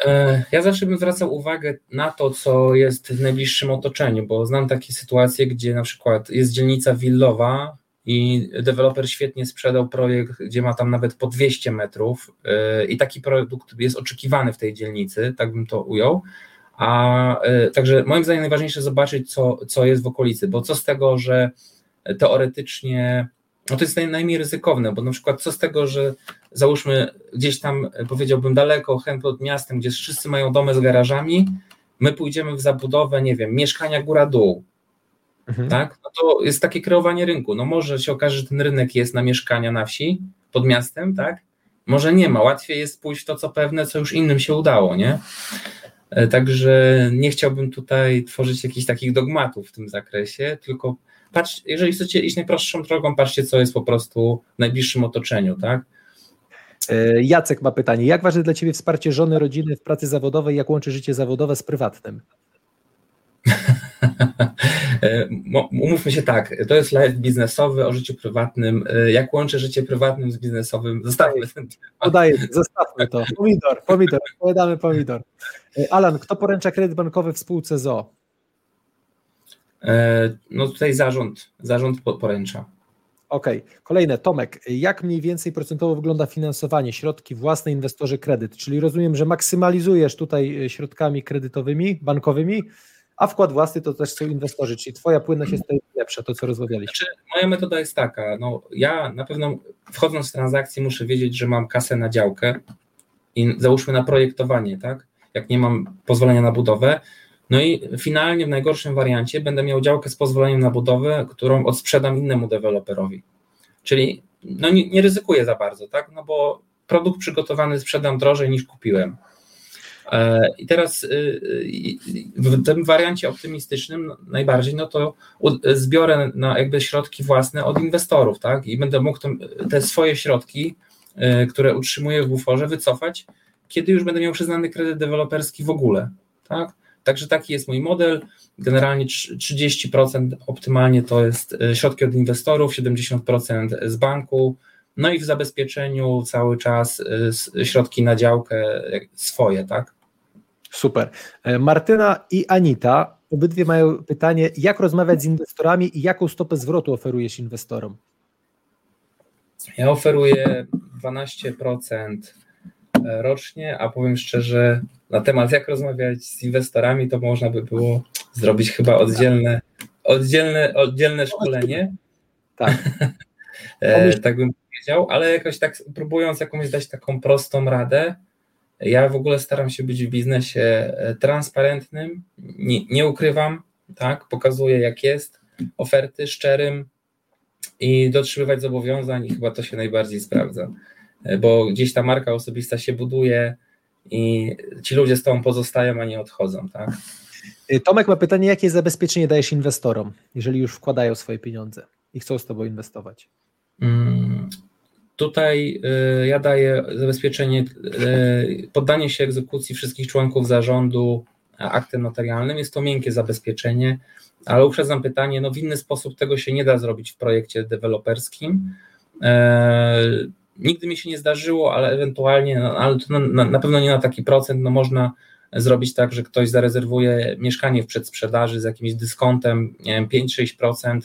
E, ja zawsze bym zwracał uwagę na to, co jest w najbliższym otoczeniu, bo znam takie sytuacje, gdzie na przykład jest dzielnica willowa i deweloper świetnie sprzedał projekt, gdzie ma tam nawet po 200 metrów e, i taki produkt jest oczekiwany w tej dzielnicy, tak bym to ujął. A e, także moim zdaniem najważniejsze zobaczyć, co, co jest w okolicy, bo co z tego, że teoretycznie no to jest najmniej ryzykowne, bo na przykład co z tego, że załóżmy gdzieś tam, powiedziałbym daleko, chętnie od miastem, gdzie wszyscy mają domy z garażami, my pójdziemy w zabudowę, nie wiem, mieszkania góra-dół, mhm. tak? No to jest takie kreowanie rynku. No może się okaże, że ten rynek jest na mieszkania na wsi, pod miastem, tak? Może nie ma, łatwiej jest pójść w to, co pewne, co już innym się udało, nie? E, także nie chciałbym tutaj tworzyć jakichś takich dogmatów w tym zakresie, tylko patrz, jeżeli chcecie iść najprostszą drogą, patrzcie, co jest po prostu w najbliższym otoczeniu, tak? E, Jacek ma pytanie. Jak ważne dla Ciebie wsparcie żony, rodziny w pracy zawodowej? Jak łączy życie zawodowe z prywatnym? [laughs] E, umówmy się tak, to jest live biznesowy o życiu prywatnym. E, jak łączę życie prywatnym z biznesowym? Zostawmy ten Podaję, zostawmy to. Pomidor, pomidor, odpowiadamy pomidor. Alan, kto poręcza kredyt bankowy w spółce ZO? E, no tutaj zarząd, zarząd poręcza. Okej, okay. kolejne. Tomek, jak mniej więcej procentowo wygląda finansowanie, środki własne, inwestorzy, kredyt? Czyli rozumiem, że maksymalizujesz tutaj e, środkami kredytowymi, bankowymi, a wkład własny to też są inwestorzy, czyli twoja płynność jest tutaj lepsza, to co rozmawialiśmy. Znaczy, moja metoda jest taka, no ja na pewno wchodząc w transakcję muszę wiedzieć, że mam kasę na działkę i załóżmy na projektowanie, tak? Jak nie mam pozwolenia na budowę, no i finalnie w najgorszym wariancie będę miał działkę z pozwoleniem na budowę, którą odsprzedam innemu deweloperowi. Czyli no nie, nie ryzykuję za bardzo, tak? No bo produkt przygotowany sprzedam drożej niż kupiłem. E, I teraz y, y, w tym wariancie optymistycznym najbardziej, no to zbiorę na jakby środki własne od inwestorów, tak? I będę mógł te swoje środki, y, które utrzymuję w buforze, wycofać, kiedy już będę miał przyznany kredyt deweloperski w ogóle, tak? Także taki jest mój model. Generalnie 30% optymalnie to jest e, środki od inwestorów, 70% z banku, no i w zabezpieczeniu cały czas e, środki na działkę swoje, tak? Super. E, Martyna i Anita, obydwie mają pytanie, jak rozmawiać z inwestorami i jaką stopę zwrotu oferujesz inwestorom? Ja oferuję 12% rocznie, a powiem szczerze, na temat jak rozmawiać z inwestorami, to można by było zrobić chyba oddzielne, oddzielne, oddzielne szkolenie. Tak. [laughs] e, tak bym powiedział, ale jakoś tak próbując jakąś dać taką prostą radę, ja w ogóle staram się być w biznesie e, transparentnym, nie, nie ukrywam, tak, pokazuję jak jest, oferty szczerym i dotrzymywać zobowiązań i chyba to się najbardziej sprawdza, e, bo gdzieś ta marka osobista się buduje, i ci ludzie z tobą pozostają, a nie odchodzą, tak? Y, Tomek ma pytanie, jakie zabezpieczenie dajesz inwestorom, jeżeli już wkładają swoje pieniądze i chcą z tobą inwestować? Hmm, tutaj y, ja daję zabezpieczenie, y, poddanie się egzekucji wszystkich członków zarządu aktem notarialnym. Jest to miękkie zabezpieczenie, ale uprzedzam pytanie, no w inny sposób tego się nie da zrobić w projekcie deweloperskim. Y, Nigdy mi się nie zdarzyło, ale ewentualnie, no, ale to na, na, pewno nie na taki procent, no można zrobić tak, że ktoś zarezerwuje mieszkanie w przedsprzedaży z jakimś dyskontem, nie wiem, 5-6%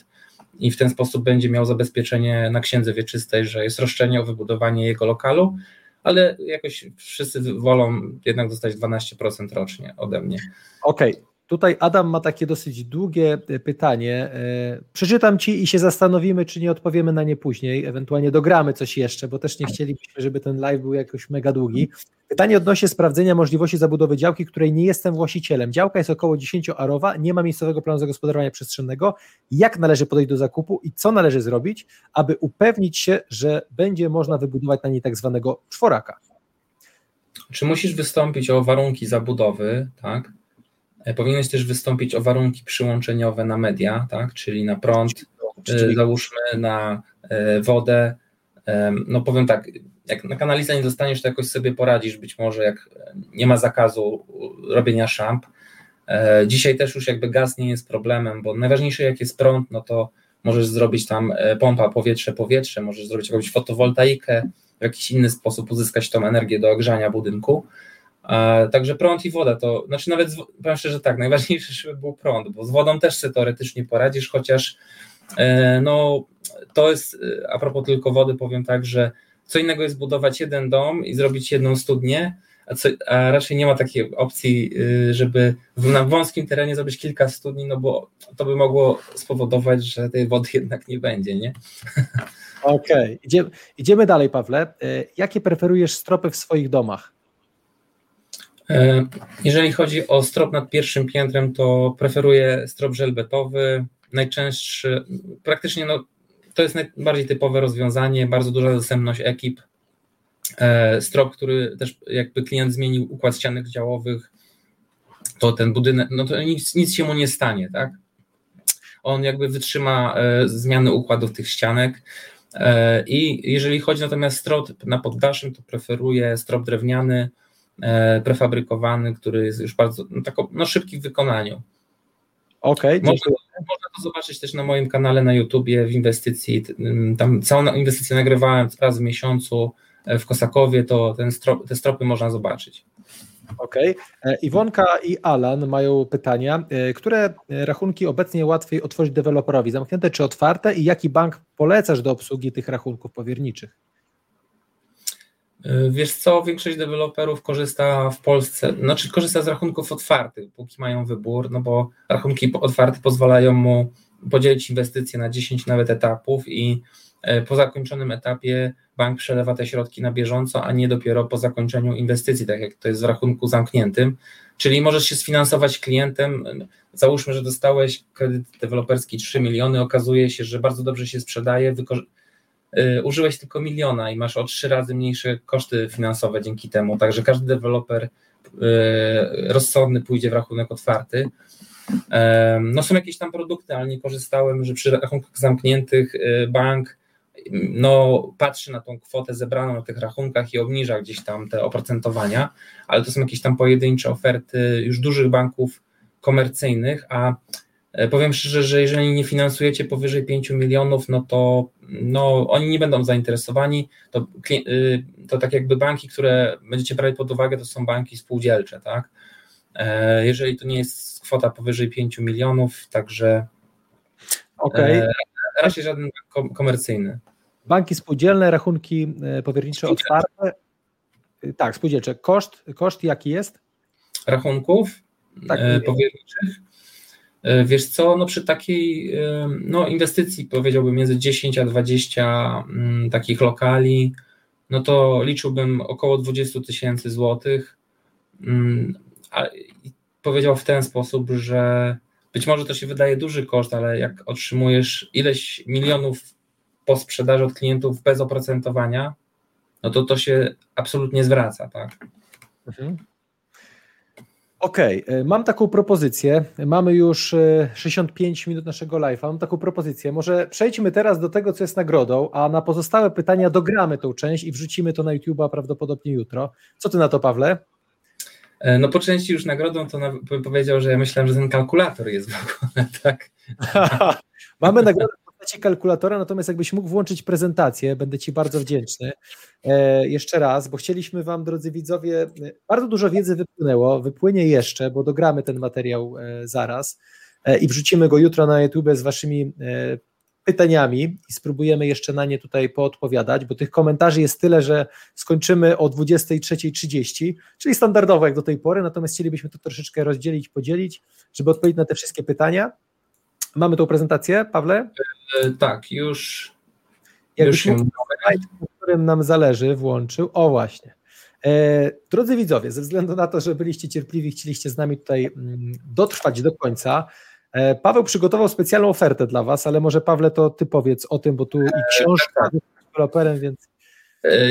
i w ten sposób będzie miał zabezpieczenie na księdze wieczystej, że jest roszczenie o wybudowanie jego lokalu, ale jakoś wszyscy wolą jednak dostać 12% rocznie ode mnie. Okej, okay. Tutaj Adam ma takie dosyć długie e, pytanie. E, przeczytam ci i się zastanowimy, czy nie odpowiemy na nie później. Ewentualnie dogramy coś jeszcze, bo też nie chcielibyśmy, żeby ten live był jakoś mega długi. Pytanie odnośnie sprawdzenia możliwości zabudowy działki, której nie jestem właścicielem. Działka jest około 10-arowa, nie ma miejscowego planu zagospodarowania przestrzennego. Jak należy podejść do zakupu i co należy zrobić, aby upewnić się, że będzie można wybudować na niej tak zwanego czworaka? Czy musisz wystąpić o warunki zabudowy, tak? E, powinieneś też wystąpić o warunki przyłączeniowe na media, tak? czyli na prąd, e, załóżmy na e, wodę. No powiem tak, jak na kanalizacji nie dostaniesz, to jakoś sobie poradzisz, być może jak nie ma zakazu robienia szamp. Dzisiaj też już jakby gaz nie jest problemem, bo najważniejsze jak jest prąd, no to możesz zrobić tam pompa powietrze-powietrze, możesz zrobić jakąś fotowoltaikę, w jakiś inny sposób uzyskać tą energię do ogrzania budynku. Także prąd i woda to, znaczy nawet powiem szczerze tak, najważniejsze, żeby był prąd, bo z wodą też sobie teoretycznie poradzisz, chociaż e, no to jest, a propos tylko wody powiem tak, że co innego jest budować jeden dom i zrobić jedną studnię, a, co, a raczej nie ma takiej opcji, y, żeby na wąskim terenie zrobić kilka studni, no bo to by mogło spowodować, że tej wody [laughs] jednak nie będzie, nie? Okej, okay. idziemy, idziemy dalej, Pawle. E, jakie preferujesz stropy w swoich domach? E, jeżeli chodzi o strop nad pierwszym piętrem, to preferuję strop żelbetowy. Najczęstszy, praktycznie no, to jest najbardziej typowe rozwiązanie, bardzo duża dostępność ekip. E, strop, który też jakby klient zmienił układ ścianek działowych, to ten budynek, no to nic, nic się mu nie stanie, tak? On jakby wytrzyma e, zmiany układów tych ścianek. I jeżeli chodzi natomiast strop na poddaszym, to preferuję strop drewniany, prefabrykowany, który jest już bardzo no, tako, no, szybki w wykonaniu. Okej, okay, można, można to zobaczyć też na moim kanale na YouTubie w inwestycji. Tam całą inwestycję nagrywałem raz w miesiącu e, w Kosakowie, to ten strop, te stropy można zobaczyć. Okej. Okay. E, Iwonka i Alan mają pytania. Które rachunki obecnie łatwiej otworzyć deweloperowi? Zamknięte czy otwarte? I jaki bank polecasz do obsługi tych rachunków powierniczych? Y, wiesz co, większość deweloperów korzysta w Polsce, znaczy korzysta z rachunków otwartych, póki mają wybór, no bo rachunki otwarte pozwalają mu podzielić inwestycje na 10 nawet etapów i e, po zakończonym etapie bank przelewa te środki na bieżąco, a nie dopiero po zakończeniu inwestycji, tak jak to jest w rachunku zamkniętym. Czyli możesz się sfinansować klientem, załóżmy, że dostałeś kredyt deweloperski 3 miliony, okazuje się, że bardzo dobrze się sprzedaje, użyłeś tylko miliona i masz o trzy razy mniejsze koszty finansowe dzięki temu. Także każdy deweloper y, rozsądny pójdzie w rachunek otwarty. No są jakieś tam produkty, ale nie korzystałem, że przy rachunkach zamkniętych y, bank no, patrzy na tą kwotę zebraną na tych rachunkach i obniża gdzieś tam te oprocentowania, ale to są jakieś tam pojedyncze oferty już dużych banków komercyjnych, a powiem szczerze, że jeżeli nie finansujecie powyżej 5 milionów, no to no, oni nie będą zainteresowani. To, y, to tak jakby banki, które będziecie brali pod uwagę, to są banki spółdzielcze, tak? E, jeżeli to nie jest kwota powyżej 5 milionów, także okay. E, raczej żaden komercyjny. Banki spółdzielne, rachunki powiernicze otwarte. Tak, spółdzielcze. Koszt, koszt jaki jest? Rachunków tak, powierniczych E, wiesz co, no przy takiej e, no inwestycji powiedziałbym między 10 a 20 mm, takich lokali, no to liczyłbym około 20 tysięcy złotych. Mm, powiedział w ten sposób, że być może to się wydaje duży koszt, ale jak otrzymujesz ileś milionów po sprzedaży od klientów bez oprocentowania, no to to się absolutnie zwraca, tak? Mhm. Okej, okay, mam taką propozycję. Mamy już 65 e, minut naszego live'a. Mam taką propozycję. Może przejdźmy teraz do tego, co jest nagrodą, a na pozostałe pytania dogramy tą część i wrzucimy to na YouTube'a prawdopodobnie jutro. Co ty na to, Pawle? E, no po części już nagrodą to bym powiedział, że ja myślałem, że ten kalkulator jest w ogóle, [laughs] tak? [laughs] Mamy nagrodę postaci kalkulatora, natomiast jakbyś mógł włączyć prezentację, będę Ci bardzo wdzięczny. E, jeszcze raz, bo chcieliśmy Wam, drodzy widzowie, bardzo dużo wiedzy wypłynęło, wypłynie jeszcze, bo dogramy ten materiał e, zaraz e, i wrzucimy go jutro na YouTube z Waszymi pytaniami i spróbujemy jeszcze na nie tutaj poodpowiadać, bo tych komentarzy jest tyle, że skończymy o 23.30, czyli standardowo jak do tej pory, natomiast chcielibyśmy to troszeczkę rozdzielić, podzielić, żeby odpowiedzieć na te wszystkie pytania. Mamy tą prezentację, Pawle? E, tak, już. Jakbyś już na którym nam zależy, włączył. O właśnie. E, drodzy widzowie, ze względu na to, że byliście cierpliwi, chcieliście z nami tutaj mm, dotrwać do końca, e, Paweł przygotował specjalną ofertę dla Was, ale może Pawle to Ty powiedz o tym, bo tu i książka z deweloperem, więc...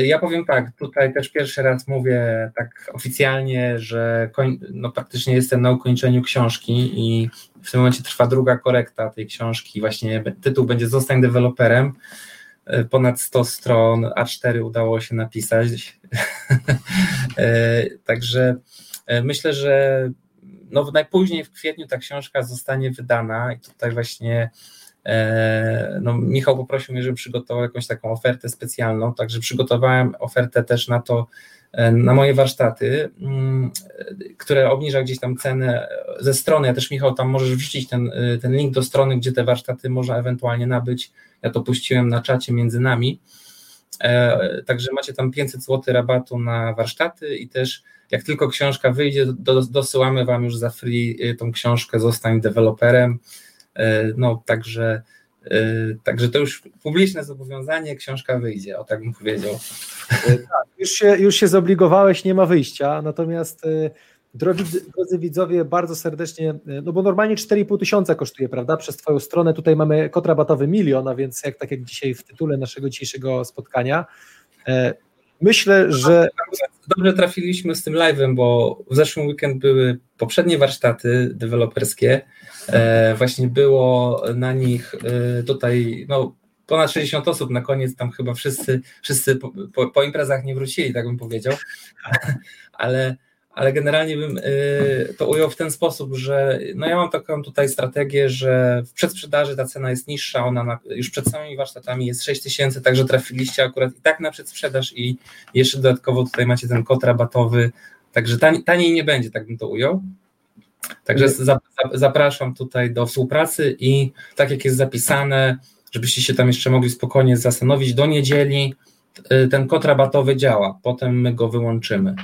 Ja powiem tak, tutaj też pierwszy raz mówię tak oficjalnie, że koń, no praktycznie jestem na ukończeniu książki i w tym momencie trwa druga korekta tej książki, właśnie tytuł będzie Zostań deweloperem, ponad 100 stron, A4 udało się napisać. [laughs] E, także e, myślę, że no najpóźniej w kwietniu ta książka zostanie wydana i tutaj właśnie e, no, Michał poprosił mnie, żebym przygotował jakąś taką ofertę specjalną, także przygotowałem ofertę też na to, na moje warsztaty, mm, które obniża gdzieś tam cenę ze strony. Ja też, Michał, tam możesz wrzucić ten, ten link do strony, gdzie te warsztaty można ewentualnie nabyć. Ja to puściłem na czacie między nami. E, także macie tam 500 zł rabatu na warsztaty i też jak tylko książka wyjdzie, do, dosyłamy Wam już za free tą książkę Zostań deweloperem. E, no także, e, także to już publiczne zobowiązanie, książka wyjdzie, o tak bym powiedział. Tak, już się, już się zobligowałeś, nie ma wyjścia, natomiast Drodzy, drodzy widzowie, bardzo serdecznie, no bo normalnie 4,5 tysiąca kosztuje, prawda, przez Twoją stronę, tutaj mamy kod rabatowy milion, a więc jak tak jak dzisiaj w tytule naszego dzisiejszego spotkania. Myślę, że... Dobrze trafiliśmy z tym live'em, bo w zeszłym weekend były poprzednie warsztaty deweloperskie, e, właśnie było na nich e, tutaj, no ponad 60 osób na koniec, tam chyba wszyscy, wszyscy po, po, po imprezach nie wrócili, tak bym powiedział, ale ale generalnie bym y, to ujął w ten sposób, że no ja mam taką tutaj strategię, że w przedsprzedaży ta cena jest niższa, ona na, już przed samymi warsztatami jest 6 tysięcy, także trafiliście akurat i tak na przedsprzedaż i jeszcze dodatkowo tutaj macie ten kod rabatowy, także taniej, taniej nie będzie, tak bym to ujął. Także zapraszam tutaj do współpracy i tak jak jest zapisane, żebyście się tam jeszcze mogli spokojnie zastanowić, do niedzieli y, ten kod rabatowy działa, potem my go wyłączymy.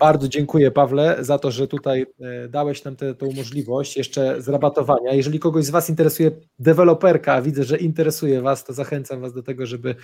Bardzo dziękuję Pawle za to, że tutaj e, dałeś nam tę możliwość jeszcze zrabatowania. Jeżeli kogoś z Was interesuje deweloperka, a widzę, że interesuje Was, to zachęcam Was do tego, żeby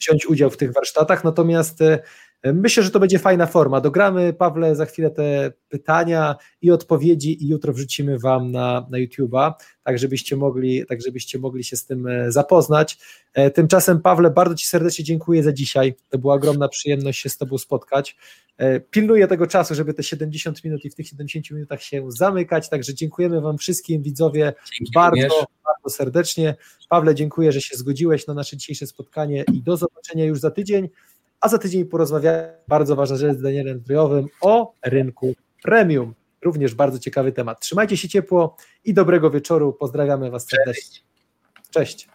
wziąć udział w tych warsztatach. Natomiast e, Myślę, że to będzie fajna forma. Dogramy, Pawle, za chwilę te pytania i odpowiedzi i jutro wrzucimy Wam na, na YouTube'a, tak żebyście, mogli, tak żebyście mogli się z tym e, zapoznać. E, tymczasem, Pawle, bardzo Ci serdecznie dziękuję za dzisiaj. To była ogromna przyjemność się z Tobą spotkać. E, pilnuję tego czasu, żeby te 70 minut i w tych 70 minutach się zamykać, także dziękujemy Wam wszystkim, widzowie, Dzięki bardzo, bardzo serdecznie. Pawle, dziękuję, że się zgodziłeś na nasze dzisiejsze spotkanie i do zobaczenia już za tydzień a za tydzień porozmawiamy, bardzo ważna rzecz z Danielem Zdrojowym, o rynku premium. Również bardzo ciekawy temat. Trzymajcie się ciepło i dobrego wieczoru. Pozdrawiamy Was serdecznie. Cześć.